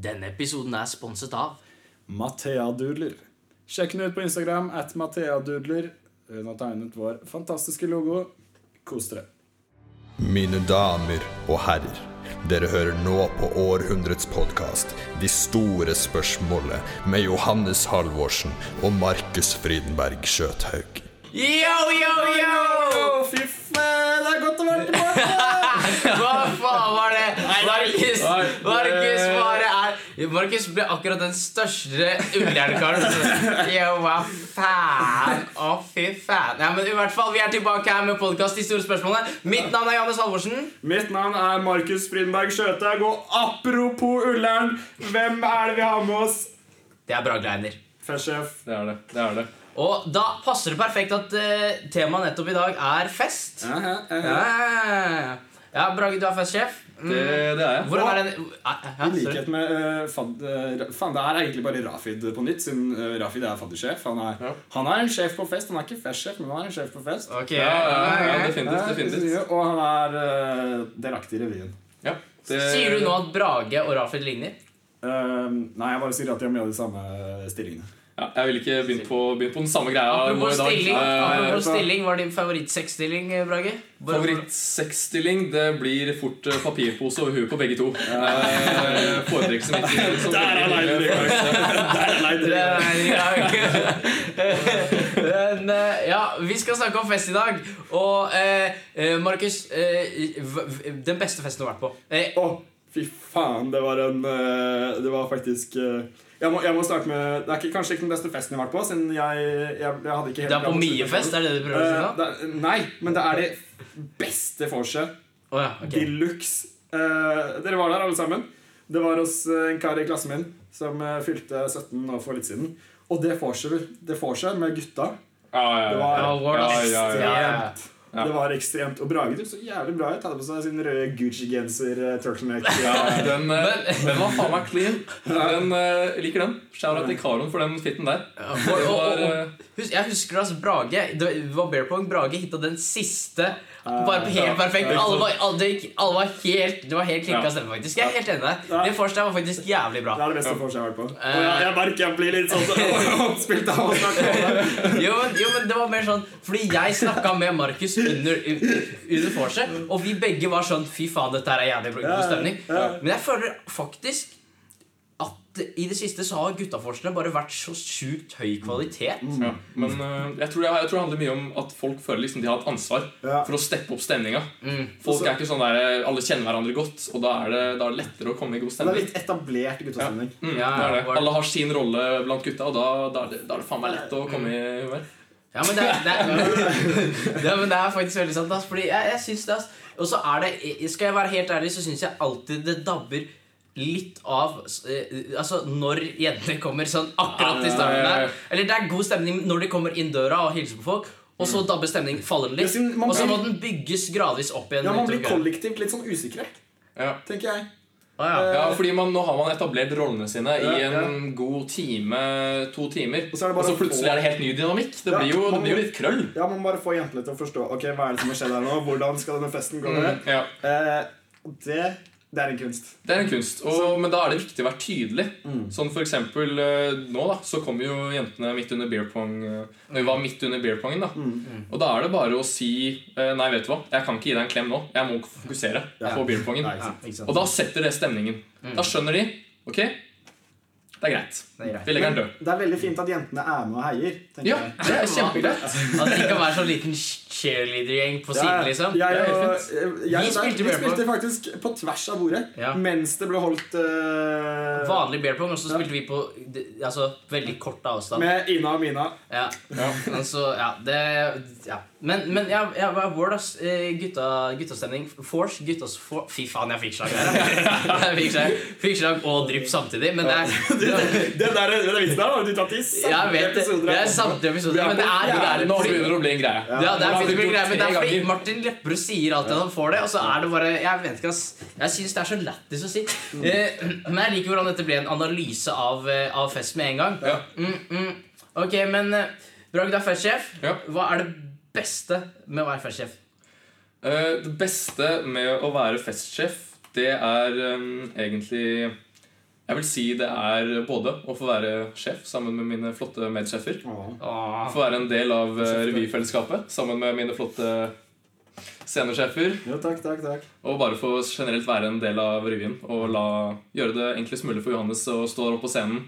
Denne episoden er sponset av Mathea Dudler. Sjekk den ut på Instagram at Mathea Dudler. Hun har tegnet vår fantastiske logo. Kos dere. Mine damer og herrer, dere hører nå på århundrets podkast De store spørsmålene med Johannes Halvorsen og Markus Frydenberg Skjøthaug. Yo, yo, yo! fy faen, det er godt å være tilbake! Hva faen var det? Markus, Markus Markus ble akkurat den største ulljernkaren. Yo, hva faen? Å, fy faen. Ja, men i hvert fall, Vi er tilbake her med podkast De store spørsmålene. Mitt navn er Johannes Halvorsen. Mitt navn er Markus Frydenberg Skjøthaug, og apropos Ullern, hvem er det vi har med oss? Det er Brage Leiner. Festsjef. Det er det. det er det. Og da passer det perfekt at uh, temaet nettopp i dag er fest. Ja, ja, ja. Ja, ja Brage, du er festsjef. Det, det er jeg. Hvordan er den I likhet med uh, fad, uh, Faen, det er egentlig bare Rafid på nytt, siden uh, Rafid er faddersjef. Han er, Ja. han er en sjef på fest. Han er ikke festsjef, men han er en sjef på fest. Ok, Ja, ja, ja, definitivt. definitivt. Og han er uh, delaktig i revyen. Ja, det, Sier du nå at Brage og Rafid ligner? Uh, nei, jeg bare sier at de har mye av de samme stillingene. Ja, jeg ville ikke begynt på, begynt på den samme greia nå Apropos i dag. stilling, Eh, apropos stilling hva er din favorittsexstilling, Brage? Bare- Favorittsexstilling det blir fort eh, papirpose over huet på begge to. Eh, Foretrekker som ikke som Der er er Leiner Men, eh, ja, vi skal snakke om fest i dag. Og eh, eh, Markus, eh, den beste festen du har vært på? Eh, oh, fy faen. Det var en uh, Det var faktisk uh, jeg, må, jeg må starte med Det er ikke, kanskje ikke den beste festen jeg har vært på, siden jeg, jeg, jeg hadde ikke helt Det er på mye fest, er det det du prøver å si da? nå? Nei, men det er det beste vorset. Oh, ja, okay. De luxe. Uh, dere var der, alle sammen. Det var hos eh, en kar i klassen min som eh, fylte 17 nå for litt siden. Og det vorset det med gutta Ja, ja, Det ja. var Ja, Word Ja. Det var ekstremt. Og Brage så jævlig bra ut. Hadde på seg sin røde Gucci-genser, eh, turtleneck. Ja, den, eh, den var faen meg clean. Den, eh, liker den. Shout-out til Karon for den fitten der. Ja, og, og, og, jeg husker altså Brage Det var Bearpong. Brage hitta den siste bare helt perfekt. Alle var, alle, alle var helt Det var helt klikka stemme, faktisk. Jeg er helt enig. Det første var faktisk jævlig bra. Det er det beste vorset jeg har vært på. Eh. Og jeg, jeg merker jeg blir litt sånn oppspilt av å snakke om det. Jo men, det var mer sånn Fordi jeg snakka med Markus under, under vorset, og vi begge var sånn Fy faen, dette er jævlig god stemning. Men jeg føler faktisk i det siste så har guttaforskerne bare vært så sjukt høy kvalitet. ja. Men uh, jeg, tror det, jeg tror det handler mye om at folk føler liksom de har et ansvar Ja. for å steppe opp stemninga. Mm. Folk er ikke sånn der, eh, Alle kjenner hverandre godt, og da er det, da er det lettere å komme i god Det er stemning. litt etablert guttastemning. Mm, Ja, det er det. Alle har sin rolle blant gutta, og da, da, er det, da er det faen meg lett å komme i humør. Ja, men det er, det er, ja, men det er faktisk veldig sant. ass, Fordi jeg, jeg synes det ass. Og så er det Skal jeg være helt ærlig, så syns jeg alltid det dabber litt av eh, Altså når jentene kommer sånn akkurat i starten der. Eller det er god stemning når de kommer inn døra og hilser på folk. Og så dabber stemningen, faller den litt. Ja, Og så må den bygges gradvis opp igjen. Ja, man blir kollektivt litt sånn usikre, Ja. tenker jeg. Ah, ja. ja, fordi man, Nå har man etablert rollene sine i en ja. god time, to timer. Og så er det Og så plutselig få- er det helt ny dynamikk. Det Ja, blir jo, det blir jo litt krøll. Ja, Man må bare få jentene til å forstå Ok, hva er det som har skjedd her nå. Hvordan skal denne festen gå? Mm, ja. Eh, det, det er en kunst. Det er en kunst, og, men da er det viktig å være tydelig. Sånn for eksempel eh, nå da, så kom jo jentene midt under beer pong Når vi var midt under beer pongen da Og da er det bare å si eh, Nei, vet du hva, jeg kan ikke gi deg en klem nå. Jeg må fokusere Ja. på beer pongen. Nei, Ja. Og da setter det stemningen. Da skjønner de Ok, det er greit. Det er greit. Vi legger den død. Det er veldig fint at jentene er med og heier. Ja, jeg. det er kjempegreit. At det kan være sånn liten cheerleader-gjeng på Ja, siden, liksom. Jeg, er og, jeg, Vi spilte vi spilte faktisk på tvers av bordet Ja. mens det ble holdt uh, Vanlig beer pong, og så Ja. spilte vi på altså, veldig kort avstand. med Ina og Mina. Ja. Altså, ja, det ja. Men, men ja, ja, hva er Word, ass. Eh, Gutta, guttastemning. Force. Guttas for... Fy faen, jeg fikk slag der. fikk slag, og drypp samtidig. Men det er Den der, vitsen har du tatt i det. Det er samtlige episoder, men det er det er Nå begynner det å bli en greie. ja, det er, det greie, men det er fordi. Martin Lepperød sier alltid at han får det, og så er det bare Jeg vet ikke, ass. Jeg syns det er så lættis å si. Eh, men jeg liker hvordan dette ble en analyse av, eh, av fest med en gang. Ja. Mm, mm. Ok, men Brag, du er festsjef. Ja. Hva er det beste med å være festsjef? Uh, Det beste med å være festsjef, det er um, egentlig Jeg vil si det er både å få være sjef sammen med mine flotte medsjefer. Åh. Få være en del av uh, revyfellesskapet sammen med mine flotte scenesjefer. Jo, takk, takk, takk. Og bare få generelt være en del av revyen og la, gjøre det enklest mulig for Johannes å stå der oppe på scenen.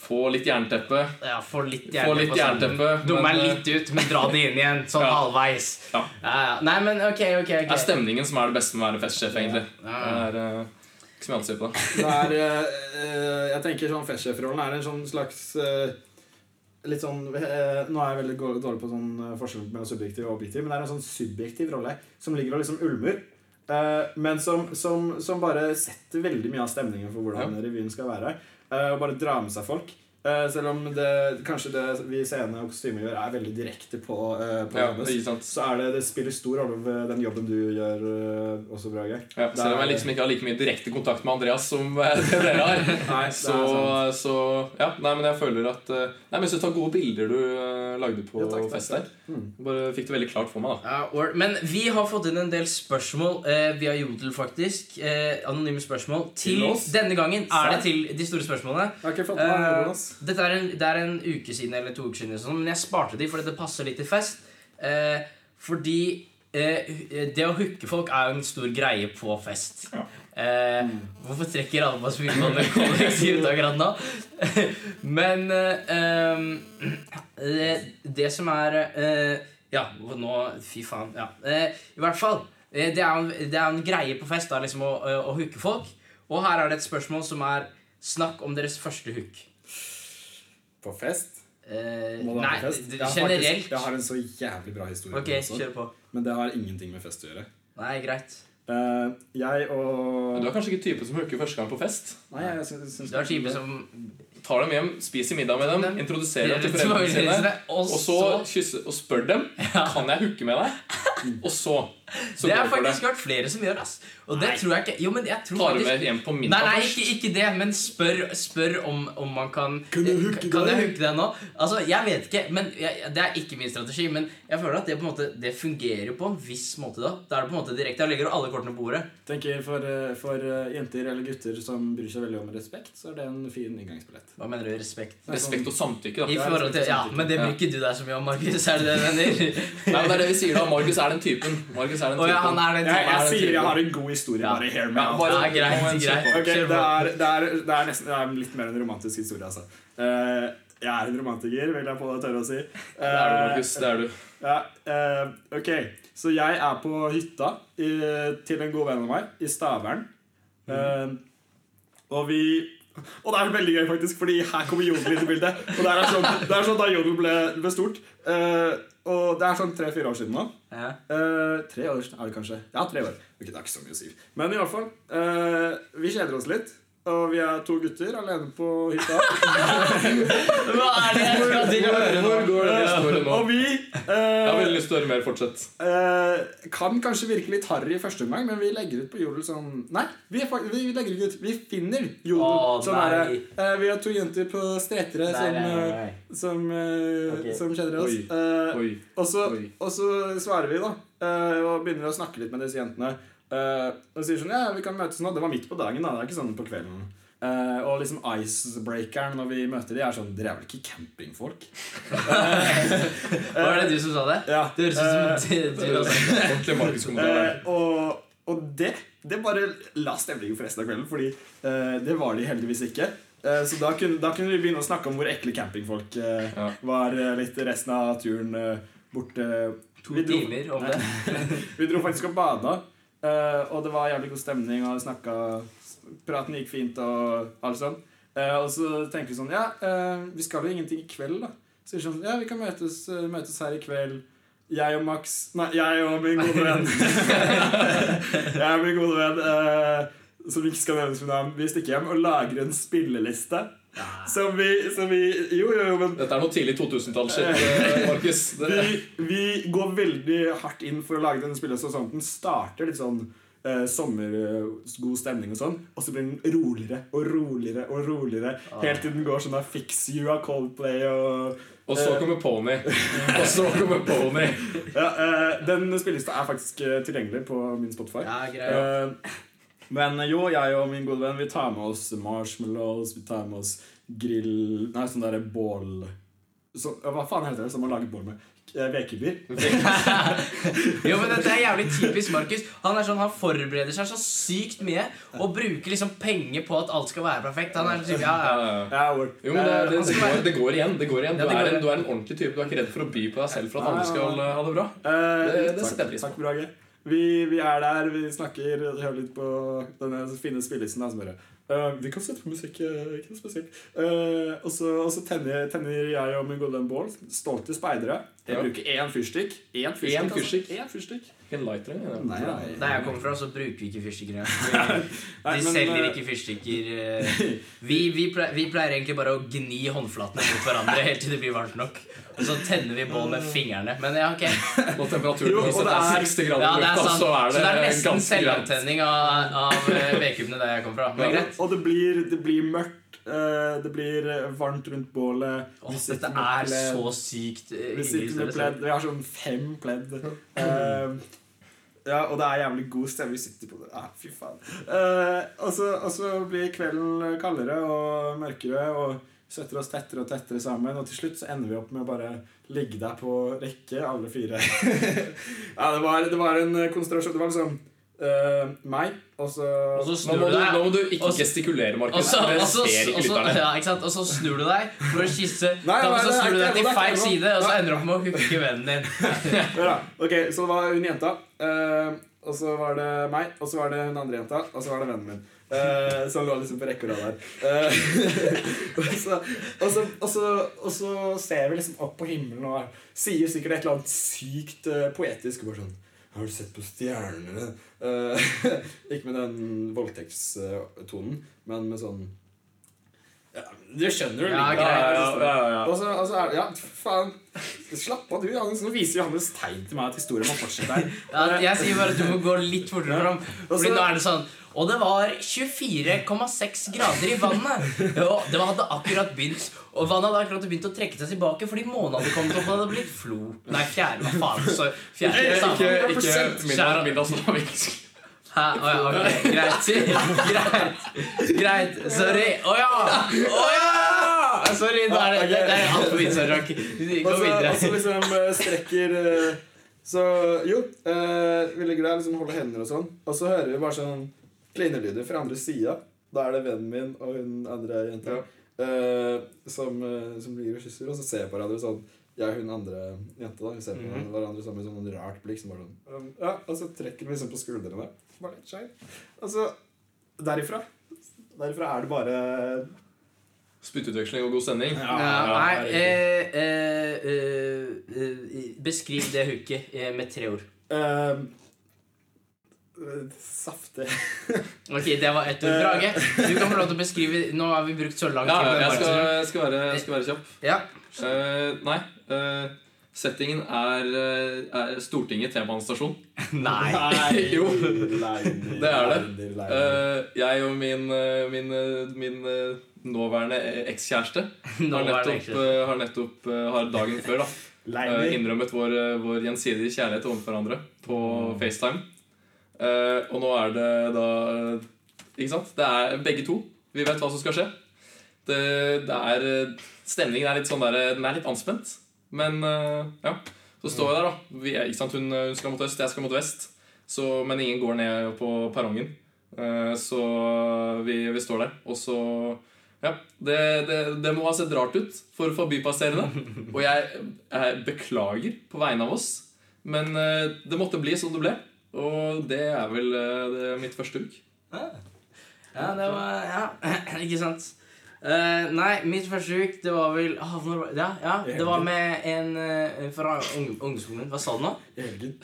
Få litt jernteppe. Ja, få litt Få jernteppe. litt jernteppe sånn, Dumme meg men, litt ut, men dra det inn igjen. Sånn Ja. halvveis. Ja. Ja, ja. Nei, men ok, ok. Det er stemningen som er det beste med å være festsjef, egentlig. Det Ja. er uh, ikke så mye annet å si på det. Er, eh, eh, jeg tenker sånn Festsjefrollen er en sånn slags uh, Litt sånn eh, Nå er jeg veldig dårlig på sånn eh, forskjell mellom subjektiv og objektiv, men det er en sånn subjektiv rolle som ligger og liksom ulmer. eh, men som, som, som bare setter veldig mye av stemningen for hvordan revyen skal være. Eh, og bare dra med seg folk. Eh, selv om det, kanskje det vi scene og kostymer gjør, er veldig direkte på, uh, på Ja, sant? så er det, det spiller stor rolle ved den jobben du gjør uh, også, Brage. Ja, selv om jeg liksom ikke har like mye direkte kontakt med Andreas som dere har. Nei, Så, så ja, nei, men jeg føler at uh, Nei, men jeg ta gode bilder du lagde på Ja, takk, fest der. Mm. Bare fikk det veldig klart for meg, da. Ja, or- men vi har fått inn en del spørsmål via Jodel, faktisk. Anonyme spørsmål. Til Til oss? denne gangen er det til de store spørsmålene. Jeg har ikke fått med meg. Dette er en, det er en uke siden eller to uker siden, sånn, men jeg sparte de fordi det passer litt til fest. Eh, fordi eh, det å hooke folk er jo en stor greie på fest. Ja. Eh, hvorfor trekker alle på smilebåndet kollektivt akkurat nå? men eh, ehm, det, det som er eh, Ja, nå Fy faen. Ja. Eh, I hvert fall. eh, det, er en- det er en greie på fest da, liksom å, å hooke folk. Og her er det et spørsmål som er Snakk om deres første hook. På fest? Eh, Må du nei, på fest? Jeg har generelt. Faktisk, jeg har en så jævlig bra historie. Ok, også, kjør på. Men det har ingenting med fest å gjøre. Nei, greit. Eh, jeg og Du er kanskje ikke type som hooker første gang på fest? Nei, jeg synes, synes Du er type som Tar dem hjem, spiser middag med dem, Dem. introduserer dem til foreldrene sine, Og og så kysser og spør dem Kan jeg hooke med deg. Og så, så Det har faktisk hørt flere som gjør, ass. Og det tror jeg ikke Jo, men jeg tror Tar du med hjem på Nei, nei, ikke, ikke det, men spør, spør om, om man kan Kan du hooke Kan jeg deg? hooke deg nå? Altså, jeg vet ikke, men jeg, Det er ikke min strategi, men jeg føler at det på en måte Det fungerer på en viss måte da. Da er det på en måte direkte. Jeg legger alle kortene på bordet. tenker for, eh, for eh, jenter eller gutter som bryr seg veldig om respekt, så er det en fin inngangsbillett. Hva mener du? Respekt? Respekt og samtykke, I da. forhold til, ja, Men det bruker ikke du deg så mye om, Markus. Er det det du mener? Nei, men det er det vi sier da. Markus er den typen. Markus er den Å typen. ja, han er den Jeg, jeg jeg den sier jeg har en god historie. Ja. Bare hear me Ja, out. bare- Ja, greit, greit. Okay, det er, det, er, det, er nesten, det er litt mer en romantisk historie, altså. Uh, jeg er en romantiker, vil jeg på det tørre å si. Det er du, Markus. Det er du. Ja, uh, ok, så jeg er på hytta i, til en god venn av meg i Stavern. Eh, og vi Og det er veldig gøy, faktisk, fordi her kommer Jodel inn i bildet. Og det er sånn, det er sånn da Jodel ble, ble stort. Uh, og det er sånn tre-fire år siden nå. Eh, tre år er det kanskje? Ja, tre år. Ok, det er ikke så mye å si. Men i hvert fall. eh, vi kjeder oss litt. Og vi er to gutter alene på hytta. Hva er det jeg skal til å høre nå? Hvor går det historien nå? og vi Jeg har eh, veldig lyst til å høre mer. Fortsett. Eh, kan kanskje virke litt harry i første omgang, men vi legger ut på Jodel sånn Nei, vi, er vi legger ikke ut. Vi finner Jodel. Oh, sånn er det. Eh, vi har to jenter på Stretere som, eh, som, okay. Som kjenner oss. Oi. Eh, Oi. og, så, Oi. og så svarer vi, da. eh, og begynner å snakke litt med disse jentene. Eh, og sier sånn Ja, vi kan møtes nå. Det var midt på dagen, da. Det er ikke sånn på kvelden. Uh, og liksom icebreakeren når vi møter de er sånn Dere er vel ikke campingfolk? Var det du som sa det? Ja. Det høres ut som eh, du, du også. Eh, og, og det Det bare la stemningen for resten av kvelden, Fordi uh, det var de heldigvis ikke. Eh, så da kunne, da kunne vi begynne å snakke om hvor ekle campingfolk eh, Ja. var litt resten av turen eh, bort eh, To vi dro- timer om det. Vi dro faktisk og bada, eh, og det var jævlig god stemning. Og snakka Praten gikk fint og alt sånn. Uh, og så tenker vi sånn Ja, uh, vi skal jo ingenting i kveld, da. Så vi sånn Ja, vi kan møtes, møtes her i kveld. Jeg og Max Nei, jeg og min gode venn. jeg og min gode venn, som ikke skal nevnes med navn, vi stikker hjem og lager en spilleliste. Som vi, som vi Jo, jo, jo, men Dette er noe tidlig 2000-tall-shit, eh, Markus. Vi, vi går veldig hardt inn for å lage denne spillet sånn at den starter litt sånn eh, sommergod stemning og sånn, og så blir den roligere og roligere og roligere helt til den går sånn av Fix You av Coldplay og Og så kommer Pony. Og så kommer Pony. ja, eh, Den spillelista er faktisk eh, tilgjengelig på min Spotify. Ja, greit. Eh, Men eh, jo, jeg og min gode venn Vi tar med oss marshmallows, vi tar med oss grill Nei, sånn derre bål så, Hva faen heter det som man lager bål med? Vekebyr. Jo, men dette er jævlig typisk Markus. Han er sånn, han forbereder seg så sykt mye og bruker liksom penger på at alt skal være perfekt. Han er sånn type, ja, ja. Ja, ja. Ja, word. Jo, men det, Eh, det, det, går, det går igjen. det går igjen Du er, en, du er en ordentlig type. Du er ikke redd for å by på deg selv for at andre skal eh, ha det bra. Eh, Det- det setter jeg pris på. Takk. Vi, vi er der, vi snakker, hører litt på denne fine spillelisten. eh, vi kan sette på musikk, eh, ikke noe spesielt. Uh, og så tenner, tenner jeg og min gode venn Bård. Stolte speidere. Jeg Ja. bruker én fyrstikk. Én fyrstikk. Én altså. fyrstikk. Én fyrstikk. Ikke en lighter engang. Nei, nei. Der jeg kommer fra, så bruker vi ikke fyrstikker. engang. Nei, De selger eh, ikke fyrstikker. eh. Vi, vi, pleier, vi pleier egentlig bare å gni håndflatene mot hverandre helt til det blir varmt nok. Og så tenner vi bål med fingrene. Men ja, ok. Og temperaturen Jo, og det er er- 60 grader Ja, det er sant. så er det, Så det er nesten selvantenning av, av eh, vedkubbene der jeg kommer fra. Men greit. Og det blir, det blir mørkt. Eh, det blir varmt rundt bålet. Åh, Vi dette er pledd. så sykt eh, Vi sitter med pledd. Vi har sånn fem pledd. Eh, ja, og det er jævlig god stemme. Vi sitter på det. Ah, fy faen. Eh, og, så, og så blir kvelden kaldere og mørkere, og setter oss tettere og tettere sammen. Og til slutt så ender vi opp med å bare ligge der på rekke, alle fire. ja, det var, det var en konsentrasjon. Det var liksom eh, meg, og så Og så Nå må, du nå må du ikke også, gestikulere, Markus. ja, og så snur du deg for å kysse. Nei, nei, nei, så snur du deg til feil side, og så ender du opp med å hooke vennen din. Ok, så det var hun jenta, uh, og så var det meg, og så var det hun andre jenta, og så var det vennen min. Uh, som lå liksom på rekke og rad der. Eh, og, så, ser vi liksom opp på himmelen og sier sikkert et eller annet sykt eh, poetisk. Bare sånn Har du sett på stjernene? Eh, ikke med den voldtektstonen, men med sånn ja, Du skjønner det? Ja, greit. Ja, ja, ja, ja. Og så, altså, ja, faen Slapp av, du. Johannes. Nå viser Johannes tegn til meg at historien må fortsette her. Ja, jeg sier bare at du må gå litt fortere fram. Fordi nå er det sånn Og det var 24,6 grader i vannet. Og det hadde akkurat begynt Og vannet hadde akkurat begynt å trekke seg tilbake fordi månen hadde kommet opp og det hadde blitt flo. Nei, fjerde. Hva faen? Så fjerde Ikke, ikke, ikke middag, middagslavik. Hæ? Å ja, ok. Greit. Greit. Greit. Sorry. Å ja! Å ja! Sorry. Da er det, det, det er altfor vidt, sorry. Gå videre. og så liksom strekker eh, Så jo, eh, veldig glad liksom holde hender og sånn, og så hører vi bare sånn klinelyder fra andre sida. Da er det vennen min og hun andre jenta eh, som, uh, som ligger og kysser, og så ser jeg på hverandre sånn jeg og hun andre jenta da, vi ser på Mhm. hverandre sammen med sånn rart blikk. Som bare sånn, um, ja, og så trekker vi liksom på skuldrene. Bare litt skeiv. Og så derifra Derifra er det bare Spyttutveksling og god stemning. Ja, Ja, ja, nei, eh, eh, eh, eh, Beskriv det hooket med tre ord. Eh, Saftig. Ok, det var ett ord. Brage, du kan få lov til å beskrive Nå har vi brukt så lang tid. Ja, jeg skal, jeg skal, være, jeg skal være kjapp. Ja. Uh, nei. Uh, settingen er, eh, er Stortinget T-banestasjon. Nei. Jo. Det er det. Eh, jeg og min, eh, min, eh, min eh, nåværende ekskjæreste har nettopp, eh, har, nettopp eh, har dagen før da, eh, innrømmet vår, eh, vår gjensidige kjærlighet overfor hverandre på Mm. FaceTime. Eh, og nå er det da eh, Ikke sant? Det er begge to. Vi vet hva som skal skje. Det, det er eh, Stemningen er litt sånn der, Den er litt anspent. Men uh, ja. Så står vi der, da. Vi, ikke sant? Hun, hun skal mot øst, jeg skal mot vest. Så, men ingen går ned på perrongen. Uh, så vi, vi står der. Og så Ja. Det, det, det må ha sett rart ut for forbipasserende. Og jeg, jeg beklager på vegne av oss. Men det måtte bli som det ble. Og det er vel eh, det er mitt første uke. Ja, det var Ja, ikke sant. Uh, nei, mitt første uke, det var vel ah, når, ja, ja, Det var med en uh, fra ung, ungdomsskolen. Hva sa du nå? Helgen.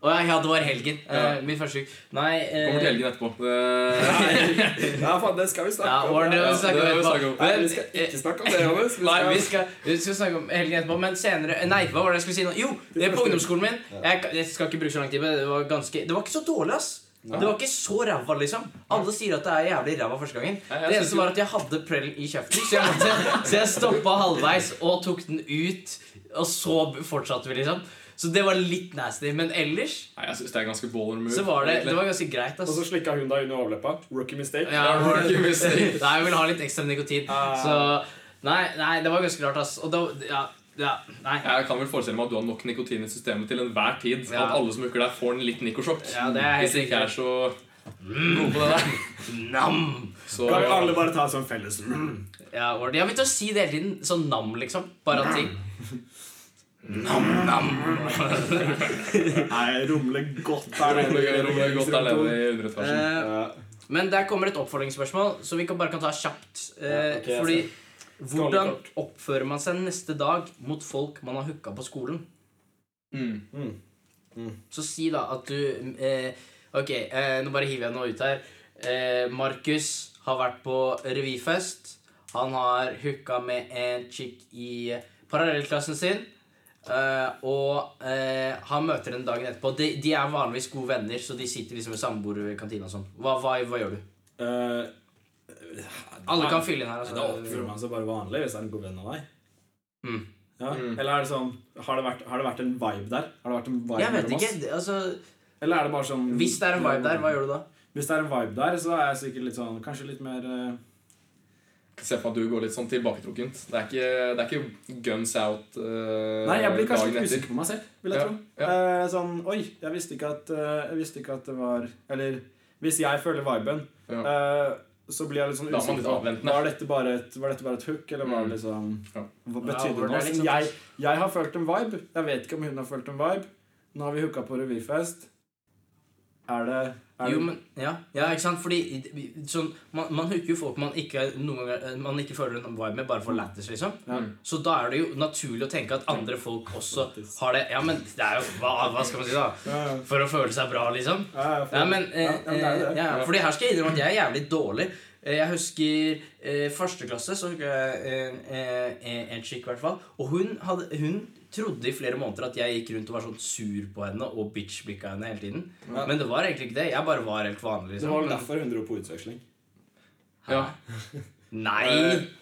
Å ja, ja, det var helgen. Eh, Ja. min første uke. Nei eh, Kommer til helgen etterpå. Det, Ja, faen, det skal vi snakke Ja, om. det Ja, vi snakke det om snakke om. Nei, vi skal eh, ikke snakke om det, Johannes. Vi Nei, skal- vi skal, vi skal snakke om helgen etterpå, men senere Nei, hva var det jeg skulle si nå? Jo, det er på ungdomsskolen min. Jeg, jeg skal ikke bruke så lang tid på det. Det var, ganske, det var ikke så dårlig, ass. Det var ikke så ræva, liksom. Alle sier at det er jævlig ræva første gangen. Nei, Det eneste var at jeg hadde prellen i kjeften, så jeg, måtte, så jeg stoppa halvveis og tok den ut. Og så fortsatte vi, liksom. Så det var litt nasty. Men ellers Nei, jeg synes det er ganske baller move. så var det, det var ganske greit. Og så slikka hun deg under overleppa. Rookie mistake. Ja, rookie mistake. Nei, jeg vil ha litt ekstra nikotin. Ah. Så nei, nei, det var ganske rart, ass. Og da Ja. ja nei. Jeg kan vel forestille meg at du har nok nikotin i systemet til enhver tid. Ja. At alle som hooker deg, får en litt nikosjokk. Ja, det er helt Hvis ikke er så god på det der. Nam! Så Kan vi alle bare ta sånn felles mm. Ja, Jeg Jeg begynt å si det hele tiden. Sånn nam, liksom. Bare at ting Nam, nam. Nei, rumler godt der Rumler rumler godt der nede i underetasjen. Eh, Men der kommer et oppfølgingsspørsmål, så vi kan bare kan ta kjapt. Eh, Ja, fordi hvordan oppfører man seg neste dag mot folk man har hooka på skolen? Mm. Så si da at du eh, Ok, eh, nå bare hiver jeg noe ut her. Eh, Markus har vært på revyfest. Han har hooka med en chick i parallellklassen sin. Eh, og uh, han møter henne dagen etterpå. De, de er vanligvis gode venner, så de sitter liksom ved samme bord i kantina. og sånn. Hva, hva, hva gjør du? Uh, Alle kan fylle inn her. Da oppfører Altså. man seg bare vanlig hvis det er en god venn av deg. Mm. Ja. Mm. Eller er det sånn har det, vært, har det vært en vibe der? Har det vært en vibe Jeg vet ikke. det- Altså, Eller er det bare sånn hvis det er en vibe der, hva gjør du da? Hvis det er en vibe der, så er jeg sikkert litt sånn Kanskje litt mer Se for meg at du går litt sånn tilbaketrukkent. Det er ikke, det er ikke guns out uh, Nei, jeg blir kanskje litt usikker på meg selv, vil jeg Ja, tro. ja. Eh, sånn Oi, jeg visste ikke at uh, Jeg visste ikke at det var Eller hvis jeg føler viben, Ja. eh, så blir jeg litt sånn er usikker litt. Var dette bare et, var dette bare et hook, eller var Mm. det liksom Ja. Hva betydde det noe? liksom- Jeg, jeg har følt en vibe. Jeg vet ikke om hun har følt en vibe. Nå har vi hooka på revyfest. Er det Jo, men, ja, ja, ikke sant? Fordi sånn, man, man hooker jo folk man ikke, noen ganger, eh, man ikke føler en vibe med, bare for lættis, liksom. Ja. Så da er det jo naturlig å tenke at andre folk også har det. Ja, men det er jo Hva, hva skal man si, da? For å føle seg bra, liksom. Ja, men, eh, eh, fordi her skal jeg innrømme at jeg er jævlig dårlig. Jeg husker eh, første klasse så husker jeg en chick, i hvert fall. Og hun, hadde, hun trodde i flere måneder at jeg gikk rundt og var sånn sur på henne og bitch-blikka henne hele tiden. Ja. Men det var egentlig ikke det. Jeg bare var helt vanlig. Det liksom. var vel derfor hun dro på utveksling. Ja. Nei!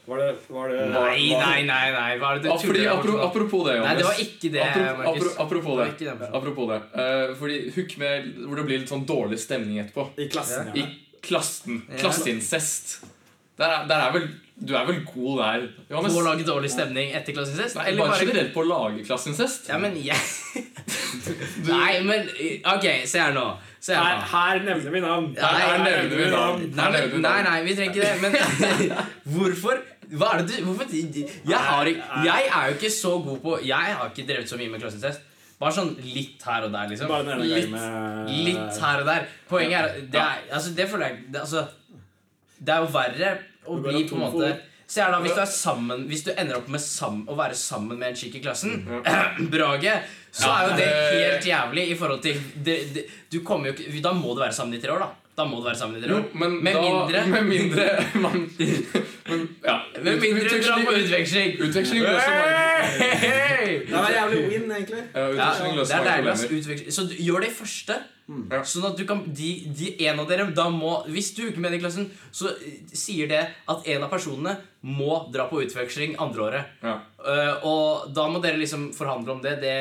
Var det, var det Nei, var- nei, nei, nei. Var det, det fordi, Apro, tuller apro, med? apropos det, Nei, det var ikke det, Apro- Markus. apro- apropos Det det. det. Apropos det. Uh, fordi hook med hvor det blir litt sånn dårlig stemning etterpå. I klassen, I klassen. Ja. Klasseincest. Der, er- der er vel Du er vel god der, Johannes? På å lage dårlig stemning etter klassens Nei, Eller bare bare generelt på å lage klasseincest. Ja, men jeg Nei, men Ok, se her nå. Se her Her, nå. her nevner vi navn. Nei, her nevner vi navn. Nei, Her nevner vi men, nei, navn. nei, vi trenger ikke det. Men hvorfor Hva er det du Hvorfor Jeg, har, jeg er jo ikke så god på Jeg har ikke drevet så mye med klasseincest. Bare sånn litt her og der, liksom. Bare denne Litt, med litt her og der. Poenget er Det, er, altså, det føler jeg det, altså, det er jo verre å Du bli på en måte Se her da, Hvis du er sammen Hvis du ender opp med sam, å være sammen med en chick i klassen, Brage, så Ja, er jo det helt jævlig i forhold til det, det, Du kommer jo ikke Da må du være sammen i tre år, da. Da må du være sammen i tre Jo, men Med da, mindre- Med mindre man men, ja. Med mindre du drar på utveksling. Utveksling løser mange Hey! Det er jævlig win, egentlig. ja, Ja, det er mange deilig. ass. Utveksling. Så du, gjør det første. Mm. Sånn at du kan de, de, En av dere da må Hvis du ikke med i klassen, så eh, sier det at en av personene må dra på utveksling andreåret. Ja. Uh, og da må dere liksom forhandle om det. det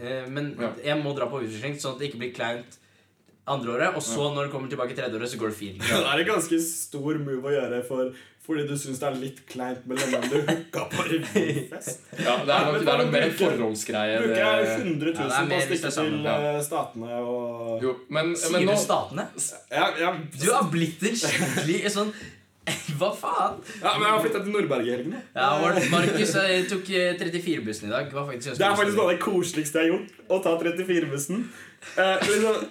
uh, men Ja. jeg må dra på utveksling, sånn at det ikke blir kleint andreåret. Og så, når du kommer tilbake tredjeåret, så går det fint. Det er en ganske stor move å gjøre for, fordi du syns det er litt kleint med hvem du hooka på revyfest. Ja, det er nok, det er nok mer en forholdsgreie. Bruker jeg 100 000 Ja, på å stikke til ja. eh, Statene og Jo, men, men Sier nå du statene? ja, ja, Du har blitt en skikkelig sånn Hva faen? ja, men jeg har flytta til Nordberg i helgen. Ja, Markus eh, tok eh, 34-bussen i dag. Det er faktisk noe av det koseligste jeg har gjort. Å ta 34-bussen. Eh, liksom,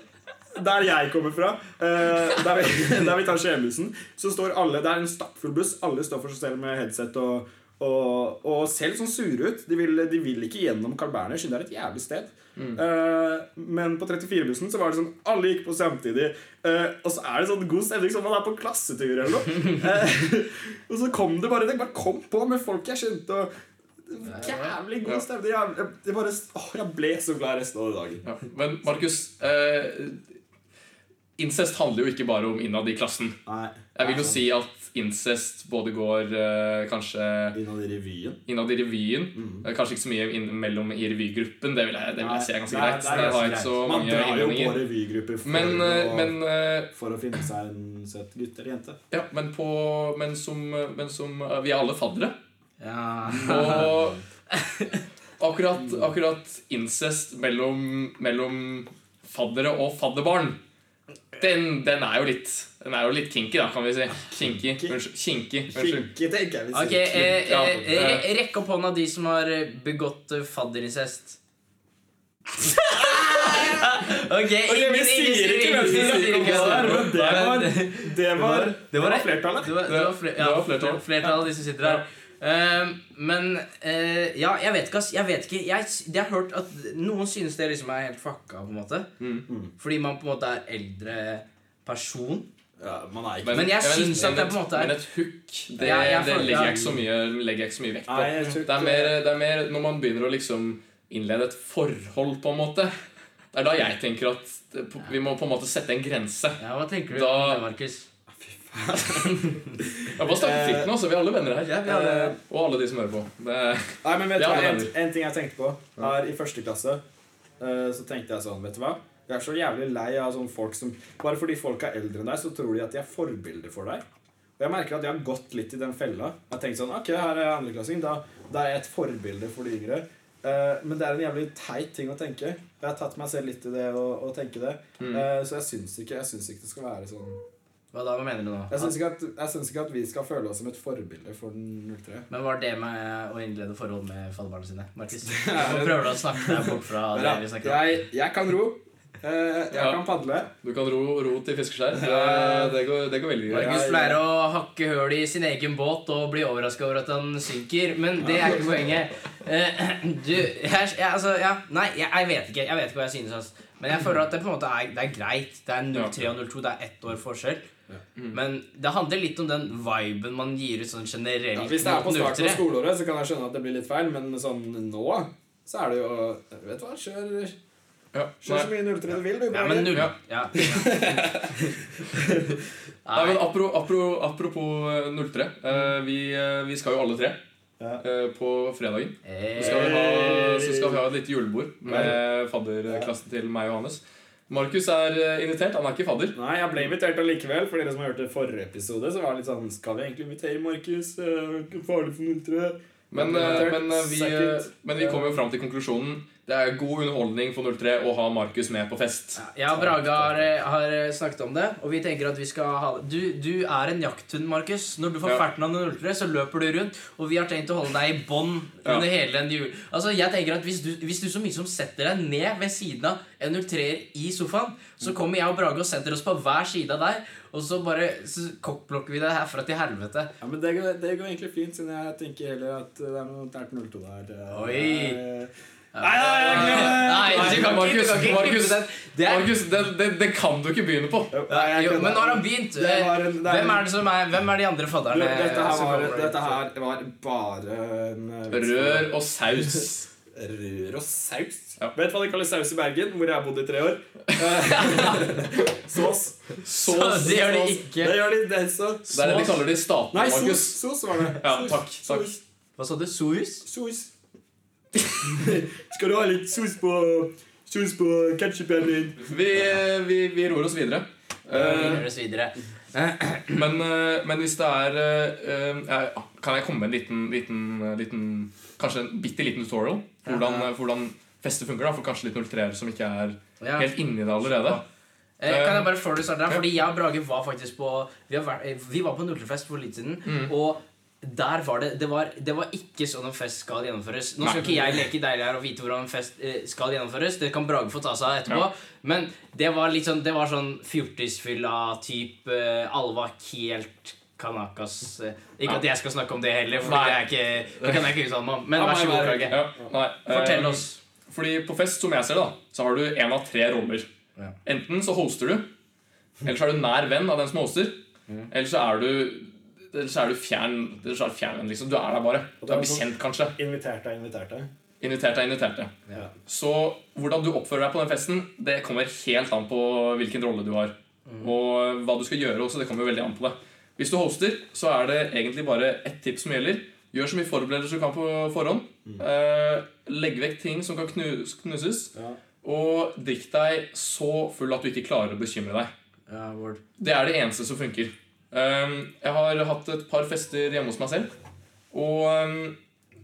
der jeg kommer fra, eh, der, vi, der vi tar Skienbussen, så står alle Det er en stappfull buss. Alle står for seg selv med headset og, og, og litt sånn sure ut. De vil, de vil ikke gjennom Carl Berner, det er et jævlig sted. Eh, men på 34-bussen så var det sånn alle gikk på samtidig. eh, og så er det sånn god stemning som man er på klassetur eller noe. Og så kom det bare Det bare kom på med folk jeg kjente. Og Jævlig god stemning. Jeg, jeg, jeg, bare, å, jeg ble så glad resten av dagen. ja. Men Markus, eh, incest handler jo ikke bare om innad i klassen. Nei. Jeg vil jo si at incest både går uh, kanskje Innad i revyen. innad i revyen. Mm. Eh, Kanskje ikke så mye inn, mellom i revygruppen. Det vil jeg, det vil jeg si er ganske Nei, greit. det er har ganske ikke så Man drar jo på revygrupper for, Men, eh, å, men, uh, for å finne seg en søt gutt eller jente. ja, men, på, men, som, men som uh, Vi er alle faddere. Ja. Og akkurat, akkurat incest mellom, mellom faddere og fadderbarn den, den er jo litt Den er jo litt kinky, da, kan vi si. Kinky. Kinky. Unnskyld. Kinky. Kinky, tenker jeg vi Ok, sier. eh, Ja, eh, rekk opp hånda de som har eh, begått eh, fadderincest. ok, ingen, vi sier ikke hvem som sier ikke det. det var- det var- det var, flertallet. Det var, det var, fler, ja, Det var flertall. flertallet de som sitter her. Eh, men uh, ja, jeg vet ikke, ass. Jeg vet ikke jeg, jeg har hørt at noen synes det liksom er helt fucka, på en måte. Mm. Fordi man på en måte er eldre person. Ja, man er ikke Men jeg syns at det på en måte er- Men et hook, det, Ja, jeg det legger jeg ikke så mye, legger jeg ikke så mye vekt på. Nei, Det er, mer, det er mer når man begynner å liksom innlede et forhold, på en måte. Det er da jeg tenker at vi må på en måte sette en grense. Ja, Hva tenker du Da- om det, Markus? Jeg bare starter fritt nå, så vi er alle venner her. Ja, alle- Eh, Og alle de som hører på. Det, Nei, men vet du hva, en, en ting jeg tenkte på her i første klasse, eh, så tenkte jeg sånn, vet du hva? Jeg er så jævlig lei av sånne folk som Bare fordi folk er eldre enn deg, så tror de at de er forbilder for deg. Og jeg merker at jeg har gått litt i den fella. Jeg har tenkt sånn, ok, her er andreklassing, da, da er jeg et forbilde for de yngre. Eh, men det er en jævlig teit ting å tenke. Jeg har tatt meg selv litt i det og tenke det. Mm. Så jeg syns ikke, jeg syns ikke det skal være sånn Hva da, hva mener du nå? Jeg syns ikke, ikke at vi skal føle oss som et forbilde for den 03. Men hva er det med å innlede forhold med fadderbarna sine? Markus? Nå prøver du å snakke deg bort fra det vi snakker om. jeg, jeg kan ro. Eh, jeg Ja. kan padle. du kan ro, ro til fiskeskjær. Det, det, går, det går veldig greit. Markus pleier å hakke høl i sin egen båt og bli overraska over at han synker, men det er ikke poenget. Eh, Du, jeg, jeg, altså, ja, Nei, jeg, jeg vet ikke Jeg vet ikke hva jeg synes. Altså. Men jeg føler at det på en måte er, det er greit. Det er 03 og 02, det er ett år forskjell. Men det handler litt om den viben man gir ut sånn generelt. Ja, hvis det er på starten av skoleåret, så kan jeg skjønne at det blir litt feil, men sånn nå så er det jo Vet du hva, kjør, Ja, kjør så mye 03 du vil, du. Ja, men null Ja. ja. Nei, men apro, apro, Apropos eh, 03. eh, vi, eh, vi skal jo alle tre Ja. eh, på fredagen. Eh, Så skal, vi ha, så skal vi ha et lite julebord med fadderklassen til meg og Hannes. Markus er eh, invitert. Han er ikke fadder. Nei, jeg ble invitert allikevel. For dere som har hørt det forrige episode, så var det litt sånn Skal vi egentlig invitere Markus? Eh, Farlig for 03? Men, Jeg ble eh, men, eh, vi, men vi kommer jo fram til konklusjonen. Det er god underholdning for 03 å ha Markus med på fest. Ja, og Brage har, eh, har snakket om det, og vi tenker at vi skal ha Du, du er en jakthund, Markus. Når du får Ja. ferten av en ultre, så løper du rundt, og vi har tenkt å holde deg i bånd Ja. under hele den jul. Altså, jeg tenker at hvis du, hvis du så mye som setter deg ned ved siden av en ultreer i sofaen, så kommer jeg og Brage og setter oss på hver side av deg, og så bare så kokkblokker vi deg herfra til helvete. Ja, men det går, det går egentlig fint, siden jeg tenker heller at det er noe det er et 02 der. Det- Oi. Nei, nei, Markus, Markus. Det Markus, det, kan du ikke begynne på. Jo, men nå har han begynt. Hvem er det som er Hvem er de andre fadderne? dette, her var, dette her var bare en Rør og saus. Rør og saus. Ja. Vet du hva de kaller saus i Bergen, hvor jeg har bodd i tre år? sås. Sås. Det gjør de ikke. Det gjør de. Det så. Det er det de kaller det i statene, Nei, sos, Markus. sos var det. Ja, takk, takk. Hva sa du? Sous? sos. Skal du ha litt sos på Sos på ketchupen din? Vi, vi, vi ror oss videre. Vi Eh, oss videre. men, eh, men hvis det er eh, eh, Kan jeg komme med en liten, liten, liten Kanskje en bitte liten tutorial? Hvordan, eh, hvordan festet funker, da for kanskje litt 03-ere som ikke er Ja. helt inni det allerede. Eh, kan jeg bare før du starter. Fordi jeg og Brage var faktisk på Vi, har eh, vi var på en ultrefest for litt siden, Mm. og der var det det var, det var ikke sånn en fest skal gjennomføres. Nå skal Nei. ikke jeg leke deilig her og vite hvordan en fest eh, skal gjennomføres. Det kan Brage få ta seg av etterpå. Ja. Men det var litt sånn Det var sånn fjortisfylla type eh, Alle var helt kanakas. eh. Ikke Ja. at jeg skal snakke om det heller, for det, er ikke, det kan jeg ikke uttale meg om. Men vær så god. Brage. Fortell oss. Fordi på fest, som jeg ser det, da, så har du en av tre roller. Ja. Enten så hoster du, eller så er du nær venn av den som hoster. Mm. Eller så er du eller så er du fjern, er du fjern liksom. Du er der bare. Du er bekjent, kanskje. Inviterte er inviterte. Invitert er invitert. ja. Ja. Så hvordan du oppfører deg på den festen, det kommer helt an på hvilken rolle du har. Og hva du skal gjøre også, det kommer veldig an på det. Hvis du hoster, så er det egentlig bare ett tips som gjelder. Gjør så mye forberedelser du kan på forhånd. Eh, legg vekk ting som kan knus, knuses. Ja. Og drikk deg så full at du ikke klarer å bekymre deg. Ja. Det er det eneste som funker. Um, jeg har hatt et par fester hjemme hos meg selv. Og um,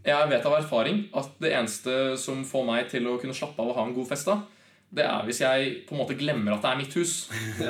jeg vet av erfaring at det eneste som får meg til å kunne slappe av og ha en god fest, da, det er hvis jeg på en måte glemmer at det er mitt hus.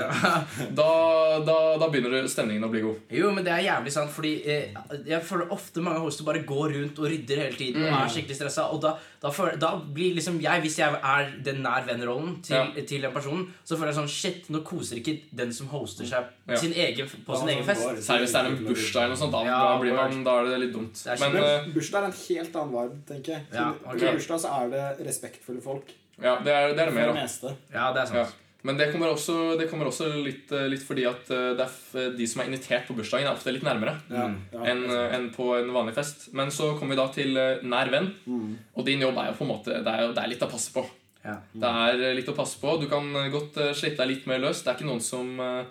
Da, da, da begynner stemningen å bli god. Jo, men det er jævlig sant, fordi eh, jeg føler ofte mange hoster bare går rundt og rydder hele tiden og Mm. er skikkelig stressa. Og da, da, føler, da blir liksom jeg, hvis jeg er den nær venn-rollen til, Ja. til den personen, så føler jeg sånn Shit, nå koser ikke den som hoster seg Ja. sin egen, på sin egen fest. Særlig hvis det er en bursdag eller noe sånt. Da, Ja, da, blir man, da er det litt dumt. Det er Men eh, Men bursdag er en helt annen vibe, tenker jeg. Til, Ja, til bursdag så er det respektfulle folk. Ja, det er det, er det mer det av. meste. Ja, det er Ja. sant. Men det kommer også, det kommer også litt, eh, litt fordi at eh, det er de som er invitert på bursdagen, er ofte litt nærmere. Ja, Mm. ja. enn en på en vanlig fest. Men så kommer vi da til eh, nær venn. Mm. Og din jobb er jo på en måte Det er, det er litt å passe på. Ja. Det er eh, litt å passe på. Du kan eh, godt eh, slippe deg litt mer løs. Det er ikke noen som eh,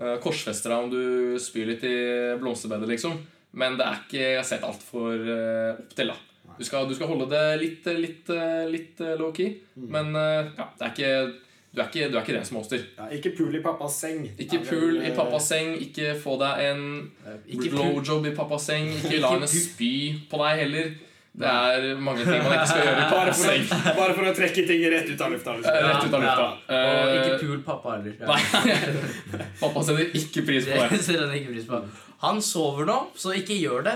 eh, korsfester deg om du spyr litt i blomsterbedet, liksom. Men det er ikke jeg har sett altfor uh, opp til, da. Du skal, du skal holde det litt, eh, litt, eh, litt eh, low-key. Mm. Men eh, ja, det er ikke, du, er ikke, du er ikke den som hoster. Ja, ikke pool i pappas seng. Ikke pul i eh, pappas seng. Ikke få deg en Ikke blowjob i pappas seng. Ikke la henne spy på deg heller. Det er mange ting man ikke skal gjøre Bare for, bare for å trekke ting rett ut av lufta. Eh, Liksom. Rett ut av lufta. Og ikke Eh, pul pappa heller. Ja. Nei. Pappa setter ikke pris på det. Det setter han ikke pris på. Han sover nå, så ikke gjør det.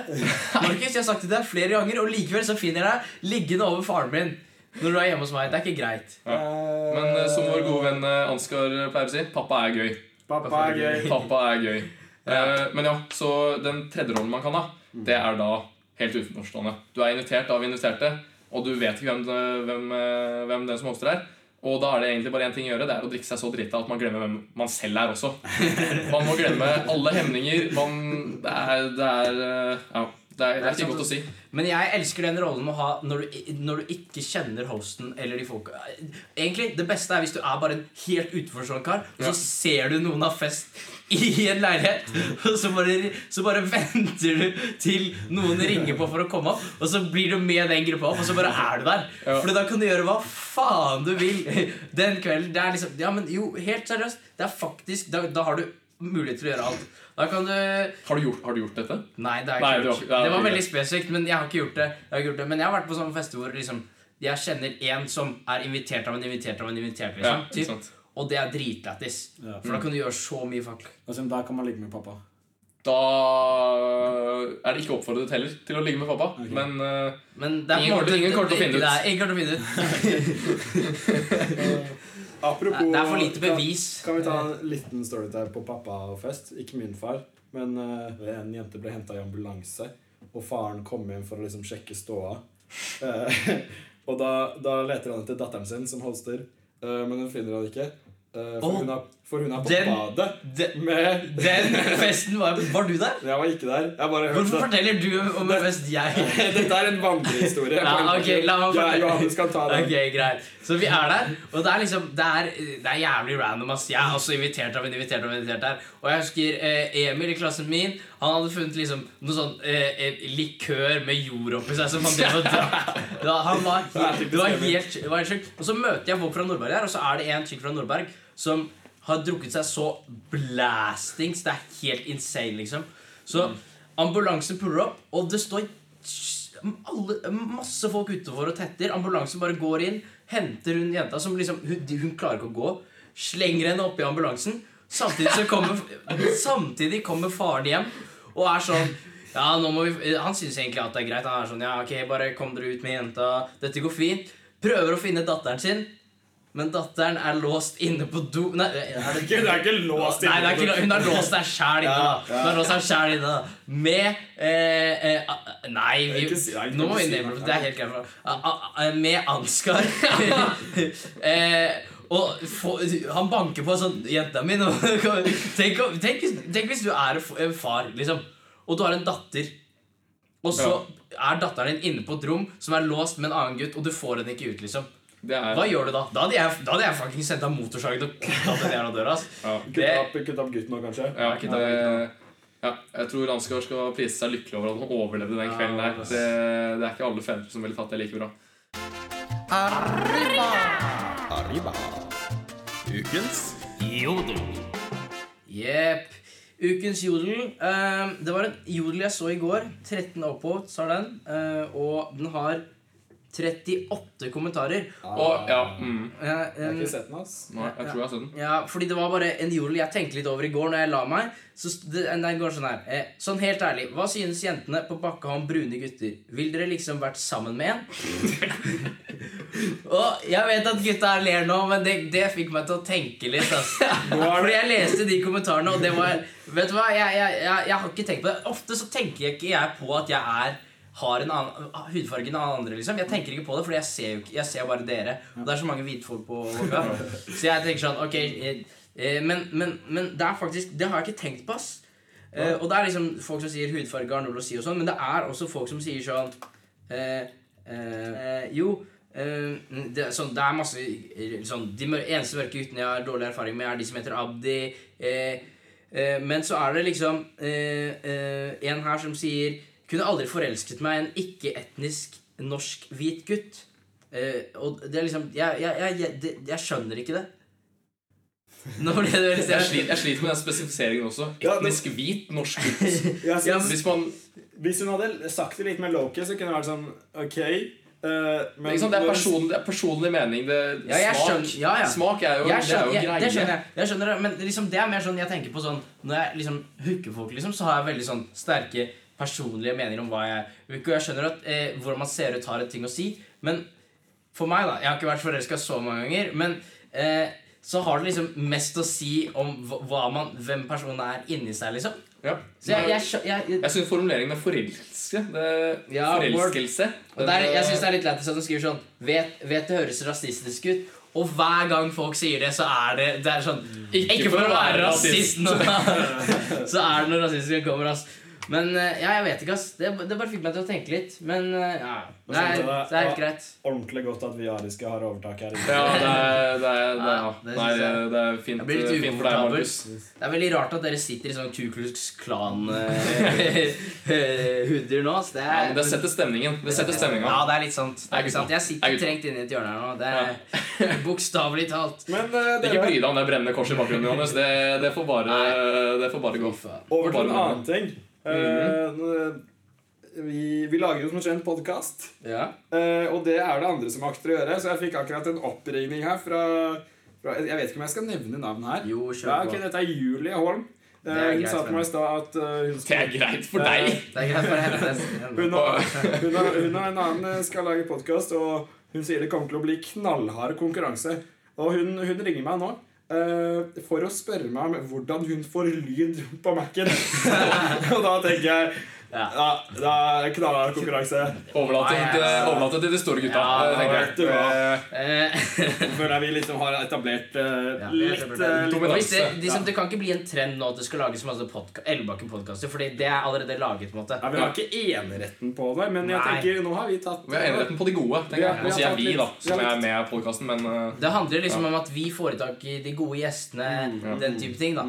Markus, jeg har sagt det til deg flere ganger, og likevel så finner jeg deg liggende over faren min når du er hjemme hos meg. Det er ikke greit. Ja. Men eh, som vår gode venn eh, Ansgar pleier å si, pappa er gøy. Pappa er gøy. Pappa er gøy. Eh, Men ja, så den tredje rollen man kan ha, det er da helt utenforstående. Du er invitert av inviterte, og du vet ikke hvem, hvem, eh, hvem den som hoster er. Og da er det egentlig bare én ting å gjøre, det er å drikke seg så drita at man glemmer hvem man selv er også. Man må glemme alle hemninger. Man, det er, det er eh, Ja. Det er, det er ikke godt å si. Men jeg elsker den rollen å ha når du, når du ikke kjenner hosten eller de folka. Egentlig, Det beste er hvis du er bare en helt utenforstående kar, og så ser du noen har fest i en leilighet, og så bare, så bare venter du til noen ringer på for å komme opp, og så blir du med den gruppa opp, og så bare er du der. For da kan du gjøre hva faen du vil den kvelden. Det er liksom Ja, men jo, helt seriøst. Det er faktisk Da, da har du mulighet til å gjøre alt. Da kan du Har du gjort, har du gjort dette? Nei, det Nei, ikke har- gjort. Det var veldig spesifikt, men jeg har ikke gjort det. Jeg har ikke gjort det. Men jeg har vært på sånne fester hvor liksom jeg kjenner en som er invitert av en invitert av en invitert. Liksom, ja, typ. Og det er dritlættis. Ja. For da kan du gjøre så mye fuck. Altså, da kan man ligge med pappa. Da er det ikke oppfordret heller til å ligge med pappa. Okay. Men uh, Men det er Ingen kommer til- å finne ut. Det er, ingen kommer til å finne ut. Apropos Det er for lite bevis. Kan vi ta en liten storytime på pappa og fest? Ikke min far, men uh, en jente ble henta i ambulanse, og faren kom inn for å liksom sjekke ståa. Uh, og da, da leter han etter datteren sin, som holster, uh, men hun finner han ikke. for, oh. hun er, for hun er på den- badet Den, med den festen var Var du der? Jeg var ikke der. Hvorfor det. forteller du om en fest jeg Dette er en vandrehistorie. Ja, ok, la meg fortelle. Johannes kan ta den. Ok, greit Så vi er der, og det er liksom Det er, det er jævlig random ass Jeg er også invitert av en invitert av en invitert der Og jeg husker eh, Emil i klassen min Han hadde funnet liksom Noe sånn eh, likør med jord oppi seg Som han drev og drakk Da, Han var, Det var helt, var helt sjukt Og så møter jeg folk fra Nordberg her, Og så er det en chick fra Nordberg Som har drukket seg så blastings Det er helt insane liksom Så ambulansen puller opp Og det står alle, masse folk utenfor og tetter. Ambulansen bare går inn, henter hun jenta som liksom Hun, hun klarer ikke å gå. Slenger henne oppi ambulansen. Samtidig så kommer Samtidig kommer faren hjem og er sånn ja, nå må vi, Han syns egentlig at det er greit. Han er sånn, ja, ok, bare kom dere ut med jenta. Dette går fint. Prøver å finne datteren sin, men datteren er låst inne på do Nei, er det Det er ikke låst Nei, på ikke, hun har låst seg sjæl inne. da Hun har låst seg selv inne da Med eh, eh, Nei, vi, nå må vi nevne det. Er helt greit. Med Ansgar. eh, og få, han banker på sånn Jenta mi tenk, tenk, tenk hvis du er en far, liksom, og du har en datter. Og så er datteren din inne på et rom som er låst med en annen gutt, og du får henne ikke ut. liksom er Hva gjør du da? Da hadde jeg, da hadde jeg faktisk sendt av motorsagen og kutta den jævla døra. ja. Kutt opp, kutt opp gutten òg, kanskje. Ja, ikke ta det, ja, jeg tror Ansgar skal prise seg lykkelig over at han overlevde den kvelden der. Det, det er ikke alle fedre som ville tatt det like bra. Arriba. Ukens Jodel. Jepp. Ukens jodel. eh, det var en jodel jeg så i går. 13 upvotes har den. eh, og den har 38 kommentarer. Og, ja, mm, Jeg har ikke sett den, ass. nei, jeg tror jeg har sett den. Ja, fordi det var bare en jodel jeg tenkte litt over i går når jeg la meg. Så det, den går sånn her. Eh, sånn helt ærlig, hva synes jentene på bakka om brune gutter? Vil dere liksom vært sammen med en? og jeg vet at gutta her ler nå, men det, det fikk meg til å tenke litt. Ass. Fordi jeg leste de kommentarene, og det var Vet du hva, jeg, jeg, jeg, jeg har ikke tenkt på det. Ofte så tenker jeg ikke jeg på at jeg er har en annen hudfarge enn alle andre. liksom Jeg tenker ikke på det, fordi jeg ser jo ikke Jeg ser bare dere. Og det er så mange hvitfolk på Våga. Så jeg tenker sånn Ok, eh, eh, men, men, men det er faktisk Det har jeg ikke tenkt på, ass. Eh, og det er liksom folk som sier hudfarge har noe å si, og sånn men det er også folk som sier sånn eh, Jo det, sånn, det er masse sånn, De eneste mørke guttene jeg har dårlig erfaring med, er de som heter Abdi. Men så er det liksom en her som sier Kunne aldri forelsket meg i en ikke-etnisk norsk hvit gutt. Eh, og det er liksom Jeg, jeg, jeg, jeg, det, jeg skjønner ikke det. Nå ble det veldig Jeg sliter, jeg sliter med den spesifiseringen også. Ja, men- Etnisk hvit norsk gutt. Ja, Hvis man, hvis hun hadde sagt det litt mer lowkey, så kunne det vært sånn OK. Uh, men sant, det, er person, det er personlig mening. Det, Ja, jeg smak, skjønner- ja, ja. smak er jo, det er jo greie. det skjønner jeg. jeg skjønner Men liksom, det er mer sånn jeg tenker på sånn Når jeg liksom hooker folk, liksom, så har jeg veldig sånn sterke personlige meninger om hva jeg. Og jeg skjønner at eh, hvordan man ser ut, har en ting å si. Men for meg, da Jeg har ikke vært forelska så mange ganger, men eh, så har det liksom mest å si om man, hvem personen er inni seg, liksom. Ja. Så jeg, jeg, jeg, jeg, Jeg syns formuleringen er forelske det, Ja, Forelskelse Og der, jeg synes det er litt lættis at de skriver sånn vet, vet det høres rasistisk ut. Og hver gang folk sier det, så er det, det er sånn Ikke, for å være rasist, nå, så er det noe rasistisk som kommer. ass Men eh, ja, jeg vet ikke, ass. Det, det bare fikk meg til å tenke litt. Men eh, ja, det er, det er helt greit. Ordentlig godt at vi ariske har overtak her. Ja, det er, det er, det er, Ja, det Nei, det, jeg. det er fint, Jeg litt fint for deg. Markus. Det er veldig rart at dere sitter i sånn Kuklux Klan-hoodier nå. ass. Det Ja, men det setter stemningen. Det setter stemninga. Ja, det er litt sant. Det er Er ikke sant. Jeg sitter Er trengt inne i et hjørne her nå. Det er bokstavelig talt. Men eh, Ikke bry deg om det brennende korset i bakgrunnen, Johannes. Det, det, får bare, det får bare gå. over til en annen ting. Eh, nå- vi, vi lager jo som kjent podkast. Ja. Eh, og det er det andre som akter å gjøre. Så jeg fikk akkurat en oppringning her fra, fra Jeg vet ikke om jeg skal nevne navn her. Jo, Ja, okay. Dette er Julie Holm. Eh, Det er hun greit sa til meg i stad at eh, hun Det er greit for deg. Det er greit for henne. Hun har hun, og, hun og en annen eh, skal lage podkast, og hun sier det kommer til å bli knallhard konkurranse. Og hun, hun ringer meg nå eh, for å spørre meg om hvordan hun får lyd på Mac-en. og da tenker jeg Ja. ja, det er knallhard konkurranse. Overlat ja, til, det til de store gutta. Ja, jeg. vet du hva. Eh, Jeg vi liksom har etablert uh, Ja, litt, dominanse. eh, dominanse. liksom, det kan ikke bli en trend nå at det skal lages masse podka Elbakken-podkaster, Fordi det er allerede laget. på en måte Ja, vi har ikke eneretten på det, men jeg tenker nå har vi tatt Vi har eneretten på de gode. Tenker jeg. Nå sier jeg vi, da, som er med i podkasten, men uh, Det handler liksom om at vi får tak i de gode gjestene, den type ting. da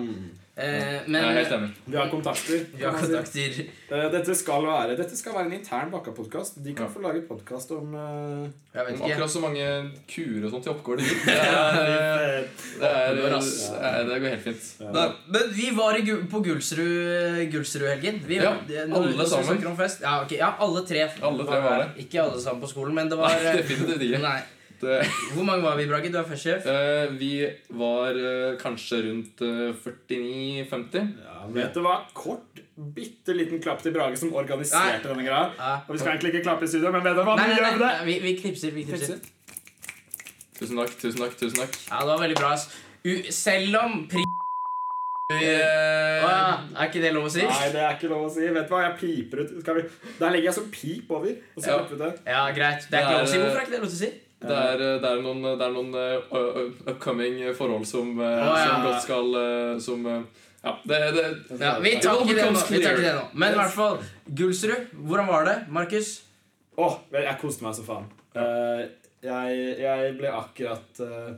eh, Men. Vi har kontakter. vi har kontakter. Eh, Dette skal være Dette skal være en intern Bakka-podkast. De kan Ja. få lage podkast om eh, Jeg vet Om ikke. akkurat så mange kuer og sånt i oppgård det gikk. Det, er- det, er- Det går, er- det går helt fint. Nei, Men vi var i, på Gullsrud Gullsrud-helgen. Ja, alle sammen. Ja, okay, ja, alle tre. Alle tre var det. Ikke alle sammen på skolen, men det var Nei, eh, definitivt ikke. Nei. Det, Hvor mange var vi, Brage? Du er først sjef. vi var eh, kanskje rundt eh, 49-50. ja, Vet du hva? Kort, bitte liten klapp til Brage som organiserte denne greia. Ja. Og vi skal egentlig ikke klappe i studio, men vet du hva? Nei, nei, nei, vi det! nei, vi, vi knipser. vi knipser Tusen takk, tusen takk. tusen takk Ja, det var veldig bra. ass. U selv om pri... Uh, ah, er ikke det lov å si? Nei, det er ikke lov å si. Vet du hva? Jeg piper ut. Skal vi... Der legger jeg sånn pip over. Og så Ja. ut det. Ja, greit. Det er ikke lov å si. Hvorfor er ikke det lov å si? Det er, eh, det er noen, det er noen eh, uh, upcoming forhold som, uh, Å, ja. som godt skal uh, Som eh, Ja, det, det Ja, vi tar ikke det nå. nå. Men i hvert fall, Gulsrud, Hvordan var det, Markus? Åh, jeg koste meg så faen. Eh, Jeg, jeg ble akkurat eh,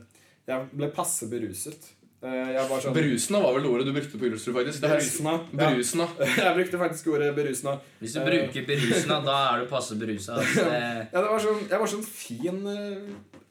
Jeg ble passe beruset. Eh, jeg var sånn brusna var vel ordet du brukte på Ullersrud, faktisk. Det brusna. jeg- Ja. Jeg brukte faktisk ordet berusna. Hvis du Eh. bruker berusna, da er du passe berusa. Altså, Ja, det var sånn, jeg var sånn fin eh,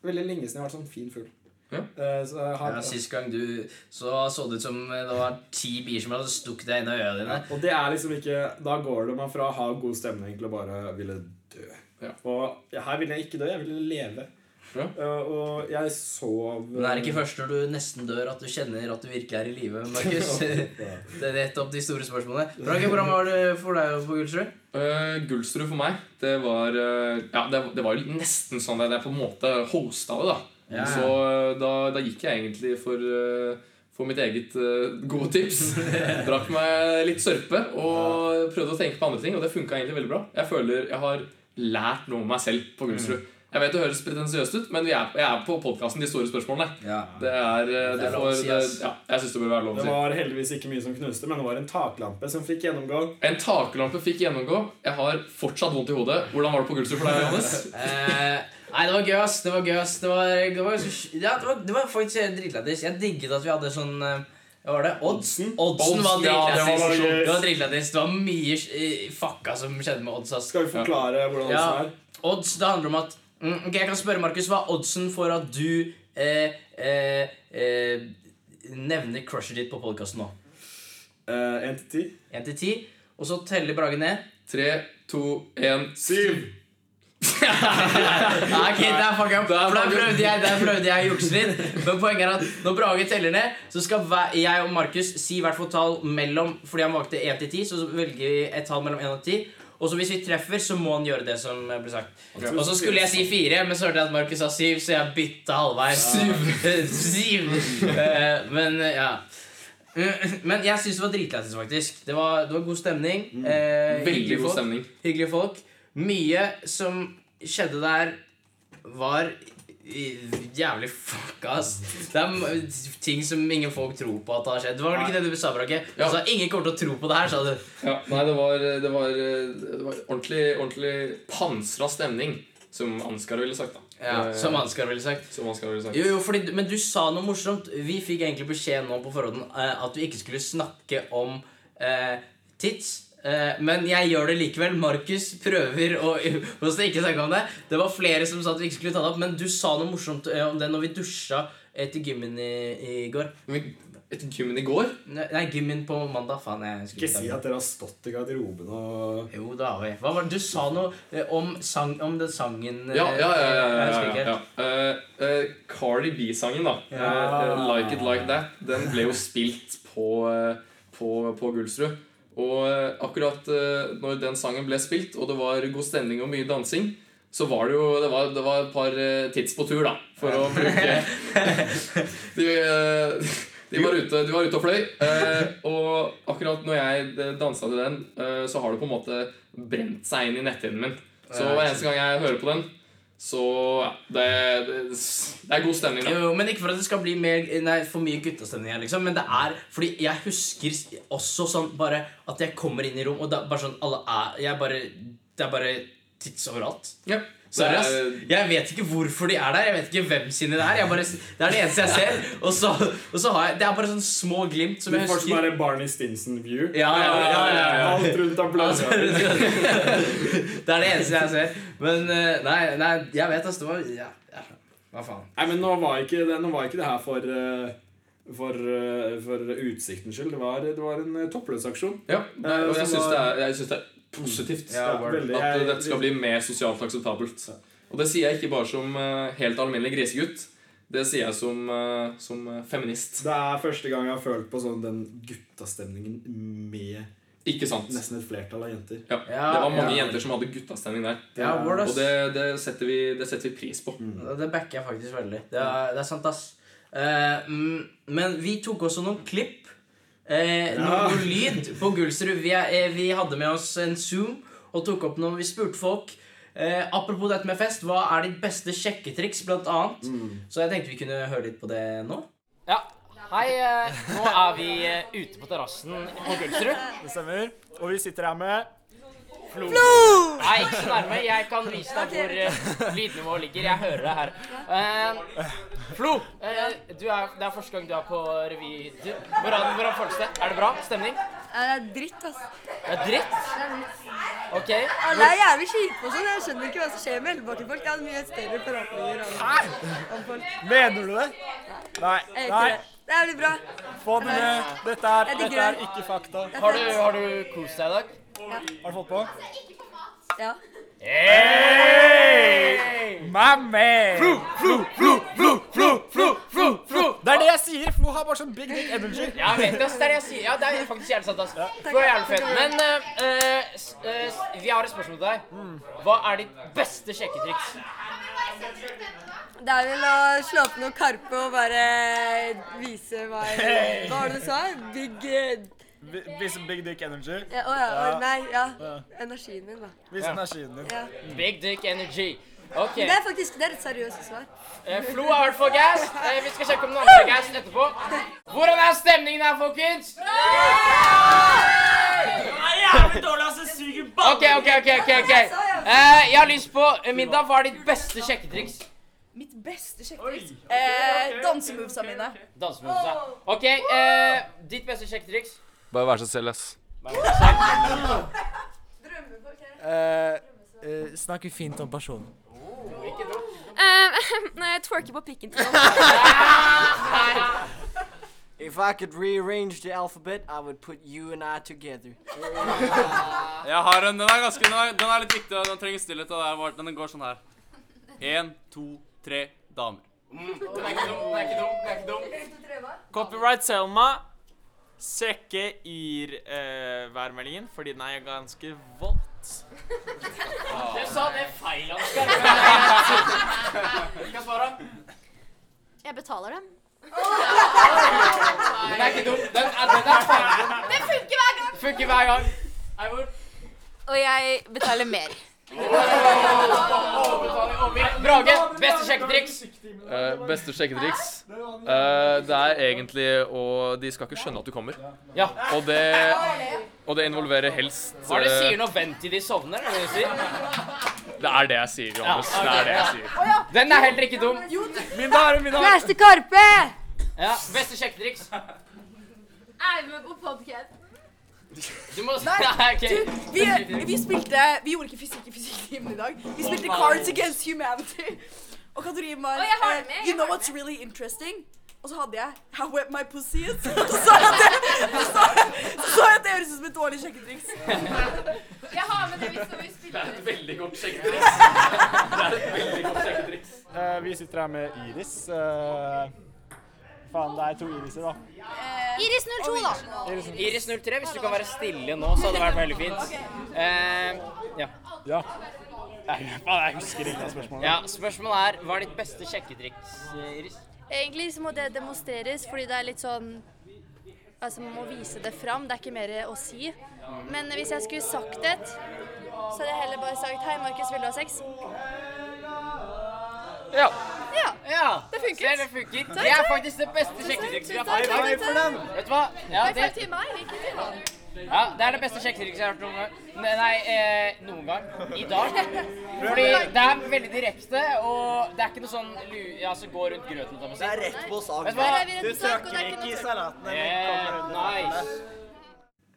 Veldig lenge siden jeg har vært sånn fin fugl. Ja. Eh, så ja, Sist gang du så så det ut som det var ti bier som hadde stukket deg inn i øya dine. Og det er liksom ikke Da går det man fra å ha god stemning til å bare ville dø. Ja. Og her ville jeg ikke dø, jeg ville leve. Ja. Eh, og jeg sov Men er det ikke først når du nesten dør, at du kjenner at du virkelig er i live, Markus? Det er nettopp de store spørsmålene. Frank, hvordan var det for deg på Gullsrud? Uh, Gullsrud for meg, det var uh, Ja, det, det var jo nesten sånn at jeg på en måte hosta det, da. Ja. Så eh, da, da gikk jeg egentlig for, uh, for mitt eget uh, gode tips. Drakk meg litt sørpe og prøvde å tenke på andre ting, og det funka egentlig veldig bra. Jeg føler jeg har lært noe om meg selv på Gullsrud. Jeg vet det høres pretensiøst ut, men vi er, jeg er på podkasten De store spørsmålene. Ja. Det er, eh, Det det er får, si, det, ja, Jeg synes det bør være lov å Det var heldigvis ikke mye som knuste, men det var en taklampe som fikk gjennomgå. En taklampe fikk gjennomgå. Jeg har fortsatt vondt i hodet. Hvordan var det på Gullsrud for deg, Johannes? Eh, nei, det var gøy, ass. Det var gøy, ass. Det var, det var, ja, det var, det var faktisk dritlættis. Jeg digget at vi hadde sånn eh, Hva var det? Oddsen? Oddsen var Odds, ja, det var dritlættis. Det var dritlættis. Det var mye fucka som skjedde med odds, ass. Skal vi forklare hvordan Ja. det er? Odds, det handler om at mm, Ok, Jeg kan spørre Markus, hva er oddsen for at du eh, eh, eh, nevner crushet ditt på podkasten nå? Én 1 til 10. 1 til 10. Og så teller Brage ned. Tre, to, én 7. Ja, ok, der fucka jeg opp. Der For der prøvde jeg, der prøvde jeg å jukse litt. Men poenget er at når Brage teller ned, så skal jeg og Markus si hvert fall tall mellom Fordi han valgte 1 til 10, så velger vi et tall mellom 1 og 10. Og så hvis vi treffer, så må han gjøre det som ble sagt. Og så skulle jeg si fire, men så hørte jeg at Markus sa syv, så jeg bytta halvveis. Syv. Eh, Men eh, ja. Mm, Men jeg syns det var dritlættis, faktisk. Det var, det var god stemning. Eh, Veldig god folk stemning. hyggelige folk. Mye som skjedde der, var jævlig fucka, ass. Det er ting som ingen folk tror på at har skjedd. Det var vel ikke det du sa, Brakke? Du Ja. sa ingen kommer til å tro på det her, sa du. Ja, nei, det var, det var, det var ordentlig, ordentlig pansra stemning, som Ansgar ville sagt. da Ja, som Ansgar ville sagt. som Ansgar ville sagt. Jo, jo, fordi, men du sa noe morsomt. Vi fikk egentlig beskjed nå på forhånd eh, at du ikke skulle snakke om eh, tits. Eh, men jeg gjør det likevel. Markus prøver å å ikke snakke om det. Det var flere som sa at vi ikke skulle ta det opp, men du sa noe morsomt eh, om det når vi dusja etter gymmen i, i går. Men Etter gymmen i går Nei, gymmen på mandag. Faen, jeg skulle Ikke si at dere har stått i garderoben og. Jo, det har vi. Hva var det? Du sa noe eh, om, sang, om den sangen Ja, ja, ja. ja, ja, ja. Eh, eh, Cardi B-sangen, da. Ja. eh, like It Like That. Den ble jo spilt på, på, på Gullsrud. Og eh, akkurat eh, når den sangen ble spilt, og det var god stemning og mye dansing, så var det jo det var, det var et par tids på tur, da, for å bruke de, eh, de, var ute, de var ute og fløy. eh, og akkurat når jeg eh, dansa til den, eh, så har det på en måte brent seg inn i netthinnen min. Så hver eneste gang jeg hører på den, så det, det, det er god stemning, da. Jo, men ikke for at det skal bli mer, nei, for mye guttastemning her, liksom. Men det er fordi jeg husker også sånn bare at jeg kommer inn i rom, og er bare sånn alle er Jeg bare Det er bare tits overalt. Ja. Sorry, ass. Jeg vet ikke hvorfor de er der. Jeg vet ikke hvem sine det er. Jeg bare, det er det eneste jeg ser. Og så, og så har jeg Det er bare sånn små glimt som jeg sånn husker. Bare Barney Stinson-view. Ja, ja, ja, ja, ja. Alt rundt av Altså, det er det eneste jeg ser. Men eh, nei, nei jeg vet ass. det var ja, ja. Hva faen. Nei, men nå var ikke det, nå var ikke det her for eh, for, eh, for utsiktens skyld. Det var, det var en toppløs aksjon. Ja, nei, og jeg syns det, er- jeg synes det er positivt. Ja, veldig. At Jeg- dette skal bli mer sosialt akseptabelt. Og det sier jeg ikke bare som eh, helt alminnelig grisegutt. Det sier jeg som, eh, som eh, feminist. Det er første gang jeg har følt på sånn den guttastemningen med Ikke sant? nesten et flertall av jenter. Ja. Ja, Det var mange ja. jenter som hadde guttastemning der. Ja. Og det, det, setter vi, det setter vi pris på. Det backer jeg faktisk veldig. Det er, det er sant, ass. Eh, mm, men vi tok også noen klipp. Eh, noe, ja. lyd på Gullsrud. Vi, eh, vi hadde med oss en Zoom og tok opp noe. Vi spurte folk. Eh, apropos dette med fest, hva er ditt beste sjekketriks, blant annet? Så jeg tenkte vi kunne høre litt på det nå. Ja, hei. eh, nå er vi eh, ute på terrassen på Gullsrud. Det stemmer. Og vi sitter her med Flo. Nei, Nei, ikke så nærme. Jeg kan vise deg hvor uh, lydnivået ligger. Jeg hører det her. Uh, Flo, uh, du er, det er første gang du er på revy. Du, hvordan, hvordan føles det? Er det bra? Stemning? Ja, det er dritt, altså. Det er dritt? Det er dritt. Ok. Alle er jævlig kjipe og sånn. Jeg skjønner ikke hva som skjer med Ellebakken-folk. Jeg hadde mye større forhåpninger om, om folk. Mener du det? Nei. Nei. Nei. det. Er veldig bra. Få det med. Dette er, dette er ikke fakta. Har du, har du kost deg i dag? Har du fått på? Ja. My man! Flo, flo, flo, flo, flo, flo, flo, flo. Det er det jeg sier. Flo har bare sånn big dick energy. Ja, vet det. Det er det jeg sier. Ja, det er faktisk jævlig sant. ass. Flo er jævlig fett. Men uh, uh, eh, vi har et spørsmål til deg. Hva er ditt beste sjekketriks? Det er vel å slå opp noe Karpe og bare vise hva Hva var det du sa? Big eh, big dick energy. ja, Å ja. å, Nei, ja. Energien min, da. Vis energien din. Ja. Big dick energy. Ok. Det er faktisk det er et seriøst svar. Eh, Flo er i hvert fall gass. Eh, vi skal sjekke om noen andre er gass etterpå. Hvordan er stemningen her, folkens? Ok, ok, ok. ok, ok. Eh, jeg har lyst på eh, Midda, hva er ditt beste sjekketriks? Mitt beste sjekketriks? Eh, dansemovesa mine. Dansemovesa. Ok, eh, ditt beste sjekketriks? Bare vær så selv, ass. Eh, eh, snakker fint om personen. Nei, jeg twerker på pikken til noen. If I could rearrange the alphabet, I would put you and I together. Jeg har en, Den er ganske, den er, den er litt viktig, og den trenger stillhet. og det er Den går sånn her. Én, to, tre damer. Det er ikke dum, det er ikke dum. Copyright er ikke dum. Copyright Strekke yr-værmeldingen fordi den er ganske våt. Du sa det feil, du? Jeg betaler dem. Den er ikke dum. Den er, den er feil. Det funker hver gang! Funker hver gang. Eivor? Og jeg betaler mer. Brage, beste sjekketriks? Uh, beste sjekketriks? uh, det er egentlig å De skal ikke skjønne at du kommer. Ja. Og det, og det involverer helst Hva er det du sier når vent til de sovner? Er det sier? Det er det jeg sier, Johannes. Ja, okay. Det er det jeg sier. Den er heller ikke dum. Min dame, min dame. Neste Karpe! Ja, Beste sjekketriks? Er med på podcast. Du må Nei, du, Vi, vi spilte Vi gjorde ikke fysikk i fysikktimen i dag. Vi spilte Cards Against Humanity. Og kategorien var Å, jeg har det eh, med, jeg You know har det what's really interesting? Og så hadde jeg How wet my pussy is. Og så sa jeg at det, så sa jeg, så sa jeg at det høres ut som et dårlig sjekketriks. Jeg har med det hvis vi Det spiller. er et veldig godt sjekketriks. Det er et veldig godt sjekketriks. Eh, vi sitter her med Iris. Eh, faen, det er to Iriser, da. Iris 02, da. Iris, Iris 03, hvis du kan være stille nå, så hadde det vært veldig fint. Eh, ja. ja. Jeg, faen, jeg husker ikke det spørsmålet. ja. Spørsmålet er hva er ditt beste sjekketriks, eh, Iris? Egentlig så må det demonstreres, fordi det er litt sånn Altså, man må vise det fram. Det er ikke mer å si. Men hvis jeg skulle sagt et, så hadde jeg heller bare sagt Hei, Markus, vil du ha sex? Ja. Ja. ja. Det funket. Ser det funker. Det er faktisk det beste sjekketrikset vi har fått Vet du hva? Ja, det, til meg, ikke til han. ja, det er det beste sjekketrikset jeg har hørt noen gang. Nei, nei eh, noen gang. I dag. Fordi det er veldig direkte, og det er ikke noe sånn lu... Ja, så gå rundt grøten, kan man si. Det er rett på sak. Vet du hva? Du er vi rett på sak, og det er ikke i salaten. Eh, nice.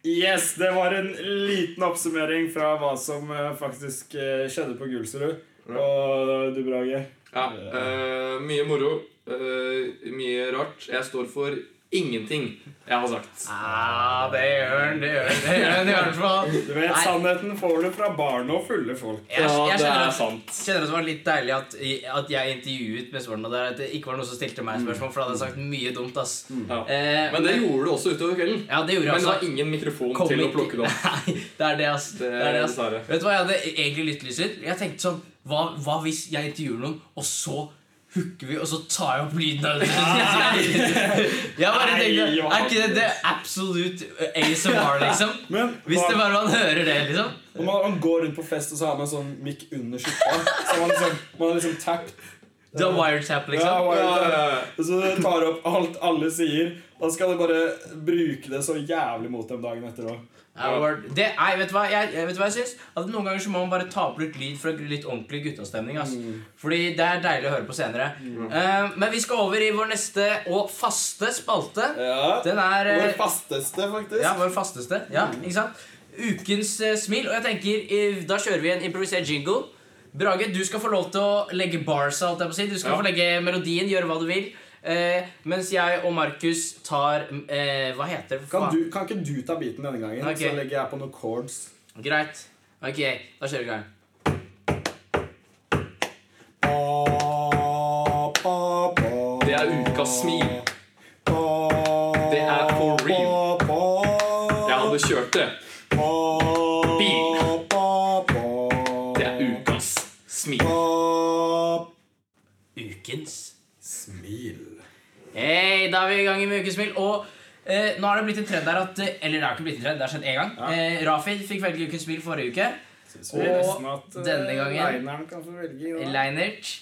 Yes, det var en liten oppsummering fra hva som eh, faktisk eh, skjedde på Gulserud. Og du, Brage? Ja, eh, mye moro. eh, mye rart. Jeg står for ingenting jeg har sagt. Ah, det gjør den, det gjør fall. Du vet, Nei. Sannheten får du fra barn og fulle folk. Jeg, jeg, Ja, det er sant. sant. kjenner det var litt deilig at, at jeg intervjuet med Og der. er at det ikke var noen som stilte meg spørsmål, for da hadde jeg sagt mye dumt. ass Ja. Eh, Men det gjorde du også utover kvelden. Ja, det gjorde jeg Men det var ingen mikrofon Kom til å plukke det opp. Nei, det er det, ass. Det Det er det, ass. Vet du hva jeg hadde egentlig lyst til? Jeg tenkte sånn Hva, hva hvis jeg intervjuer noen, og så hooker vi, og så tar jeg opp lyden av det? Jeg bare tenkte Er ikke det det absolute ASMR, liksom? Men Hvis hva- det bare man hører det, liksom? Når man, man går rundt på fest, og så har man sånn mikk under skjorta. Så man liksom, man har liksom tapped Du har wiretap, liksom? Ja, wiretap. Ja, ja, ja. Så tar du opp alt alle sier, og så skal du bare bruke det så jævlig mot dem dagen etter òg. Ja, det, nei, vet du hva jeg, vet du hva jeg syns? At Noen ganger så må man bare ta opp litt lyd for litt ordentlig guttastemning. ass. Fordi det er deilig å høre på senere. Eh, men vi skal over i vår neste og faste spalte. Den er eh, Vår fasteste, faktisk. Ja, vår fasteste. Ja, ikke sant? Ukens uh, smil. Og jeg tenker, da kjører vi en improvisert jingle. Brage, du skal få lov til å legge bars. Alt jeg på å si. Du skal Ja. få legge melodien, gjøre hva du vil. Eh, mens jeg og Markus tar eh, Hva heter det? Kan, du, kan ikke du ta biten denne gangen, Okay. så legger jeg på noen chords? Greit. Ok, da kjører vi i gang. Det er ukas smil. Det er for real. Jeg hadde kjørt det. Bil. Da er vi i gang med ukesmil. Og eh, nå har det blitt en trend der at eh, Eller det har ikke blitt en trend, det har skjedd én gang. Eh, Rafid fikk velge ukens smil forrige uke. Synes vi nesten Og at, eh, denne gangen Leineren kan få velge. da. Leinert.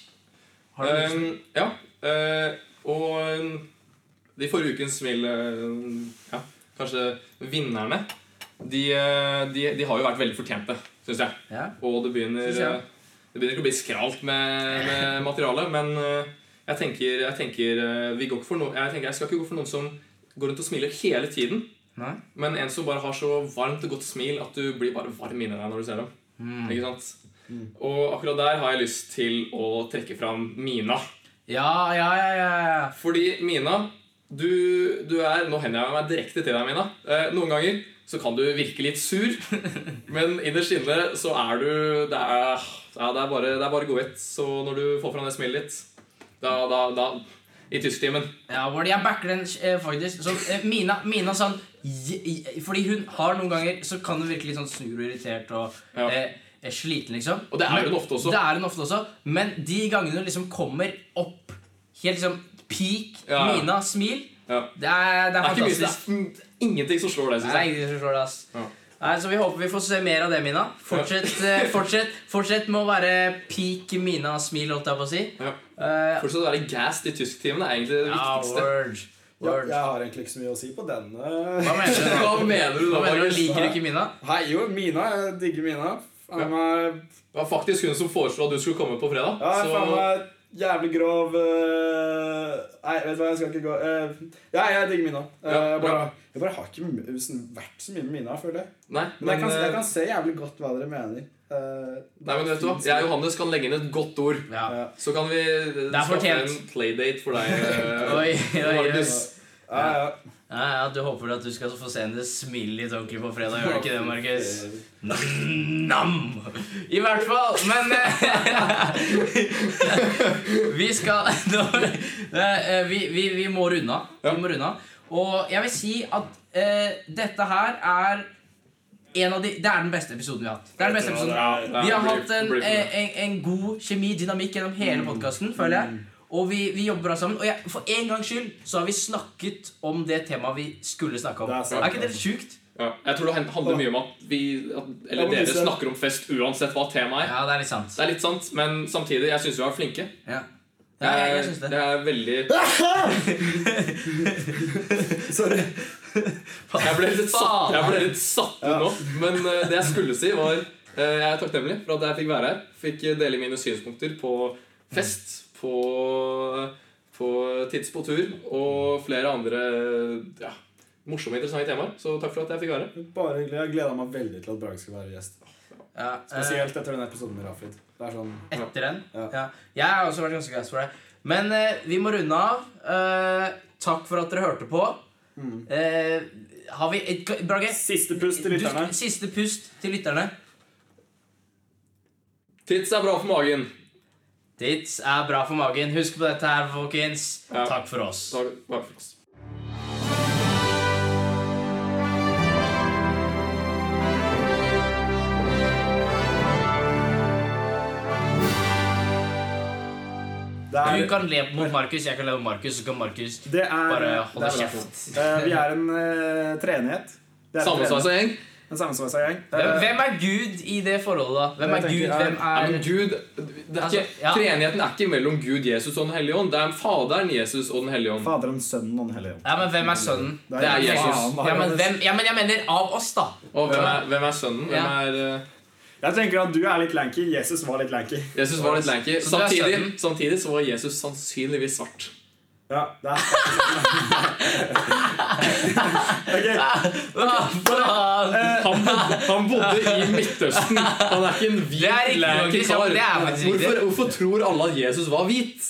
Har du Um, ja. Uh, og um, de forrige ukens smil uh, Ja, kanskje vinnerne de, de, de har jo vært veldig fortjente, syns jeg. Ja. Og det begynner, jeg. det begynner ikke å bli skralt med, med materialet, men eh, jeg tenker, jeg tenker eh, vi går ikke for no jeg, tenker, jeg skal ikke gå for noen som går rundt og smiler hele tiden. Nei. Men en som bare har så varmt og godt smil at du blir bare varm inni deg når du ser dem. Mm. Ikke sant? Og akkurat der har jeg lyst til å trekke fram Mina. Ja, ja, ja, ja, ja. Fordi Mina, du, du er Nå hender jeg meg direkte til deg, Mina. Eh, noen ganger så kan du virke litt sur, men innerst inne så er du Det er, ja, det er bare, det er bare godhet. Så når du får fram det smilet ditt, da, da, da I tysktimen. Ja, Ward, jeg backer den eh, faktisk. Så, eh, Mina, Mina sånn j- j- Fordi hun har noen ganger Så kan hun virke litt sånn sur og irritert og Ja. eh, eh, sliten, liksom. Og det er hun ofte også. Det er hun ofte også. Men de gangene hun liksom kommer opp helt liksom peak Ja. Mina, smil, Ja. det er, det er ikke mye- fantastisk. det er ingenting som slår det, syns Nei, jeg. ingenting som slår det, ass. Nei, så Vi håper vi får se mer av det, Mina. Fortsett, ja. fortsett, fortsett med å være peak Mina smil, holdt jeg på å si. Ja. Fortsett å være gassed i tysktimen er egentlig det ja, viktigste. word. Ja, word. jeg har egentlig ikke så mye å si på denne. Hva mener du? Hva mener du Hva mener du? Liker du ikke Mina? Hei, jo, Mina. Jeg digger Mina. Det var faktisk hun som foreslo at du skulle komme på fredag. Ja, så jævlig grov uh, Nei, vet du hva, jeg skal ikke gå uh, Ja, jeg digger Mina. Uh, Ja, jeg, bare, jeg bare har ikke sånn vært så mye med Mina, føler jeg. Nei, Men jeg kan, jeg eh, kan se jævlig godt hva dere mener. Uh, Nei, men vet du hva? Jeg og Johannes kan legge inn et godt ord. Ja. Så kan vi eh, skaffe en playdate for deg. eh, Oi, oi, oi. Markus. ja, ja. Ja, ja, Du håper at du skal få se henne smile litt ordentlig på fredag, gjør du ikke det, Markus? Nam! I hvert fall, men eh, Vi skal eh, vi, vi, vi må runde av. Vi må runde av. Og jeg vil si at eh, dette her er en av de, Det er den beste episoden vi har hatt. Det er den beste episoden Vi har hatt en, en, en, en god kjemi, dynamikk, gjennom hele podkasten, føler jeg. Og vi, vi jobber bra sammen. Og jeg, for en gangs skyld så har vi snakket om det temaet vi skulle snakke om. Det er Er, ikke det sjukt? Ja, jeg tror det handler mye om at vi at, Eller dere snakker om fest uansett hva temaet er. Ja, det er litt sant. Det er litt sant, men samtidig, jeg syns vi er flinke. Ja, ja jeg, jeg synes det. Det er veldig Sorry. Jeg ble litt satt, jeg ble litt satt ut nå. Men eh, det jeg skulle si, var eh, Jeg er takknemlig for at jeg fikk være her. Fikk dele mine synspunkter på fest, på, på tids på tur og flere andre ja, morsomme, interessante temaer. Så takk for at jeg fikk være. Bare hyggelig. Jeg gleda meg veldig til at Brage skulle være gjest. Ja, eh, Spesielt etter den episoden med Rafid. Det er sånn etter den. Ja. Ja. Jeg har også vært ganske gass for det. Men eh, vi må runde av. Eh, takk for at dere hørte på. Eh, har vi et, Brage, Siste pust til du, lytterne. siste pust til lytterne. Tits er bra for magen. Tits er bra for magen. Husk på dette her, folkens. Ja. Takk for oss. Takk takk for oss. Er, Du kan le mot Markus, jeg kan le mot Markus, så kan Markus bare holde kjeft. Eh, vi er en uh, treenighet. Sammensveisa gjeng. Den sammensveisa gjeng. Hvem, er Gud i det forholdet, da? Hvem er Gud? Hvem er ja, Gud, det er Altså, ikke, ja. Treenigheten er ikke mellom Gud, Jesus og Den hellige ånd. Det er Faderen, Jesus og Den hellige ånd. Faderen, Sønnen og Den hellige ånd. Ja, men hvem er sønnen? Det Det er Jesus. Ja, men, hvem, ja, men jeg mener av oss, da. Og hvem er, hvem er sønnen? Hvem er, Uh... Jeg tenker at du er litt lanky. Jesus var litt lanky. Jesus var litt lanky. Er Samtidig, samtidig så var Jesus sannsynligvis svart. Ja, det er Ok, Han, bodde- han bodde i Midtøsten. Han er ikke en hvit kar. er riktig. Hvorfor, hvorfor tror alle at Jesus var hvit?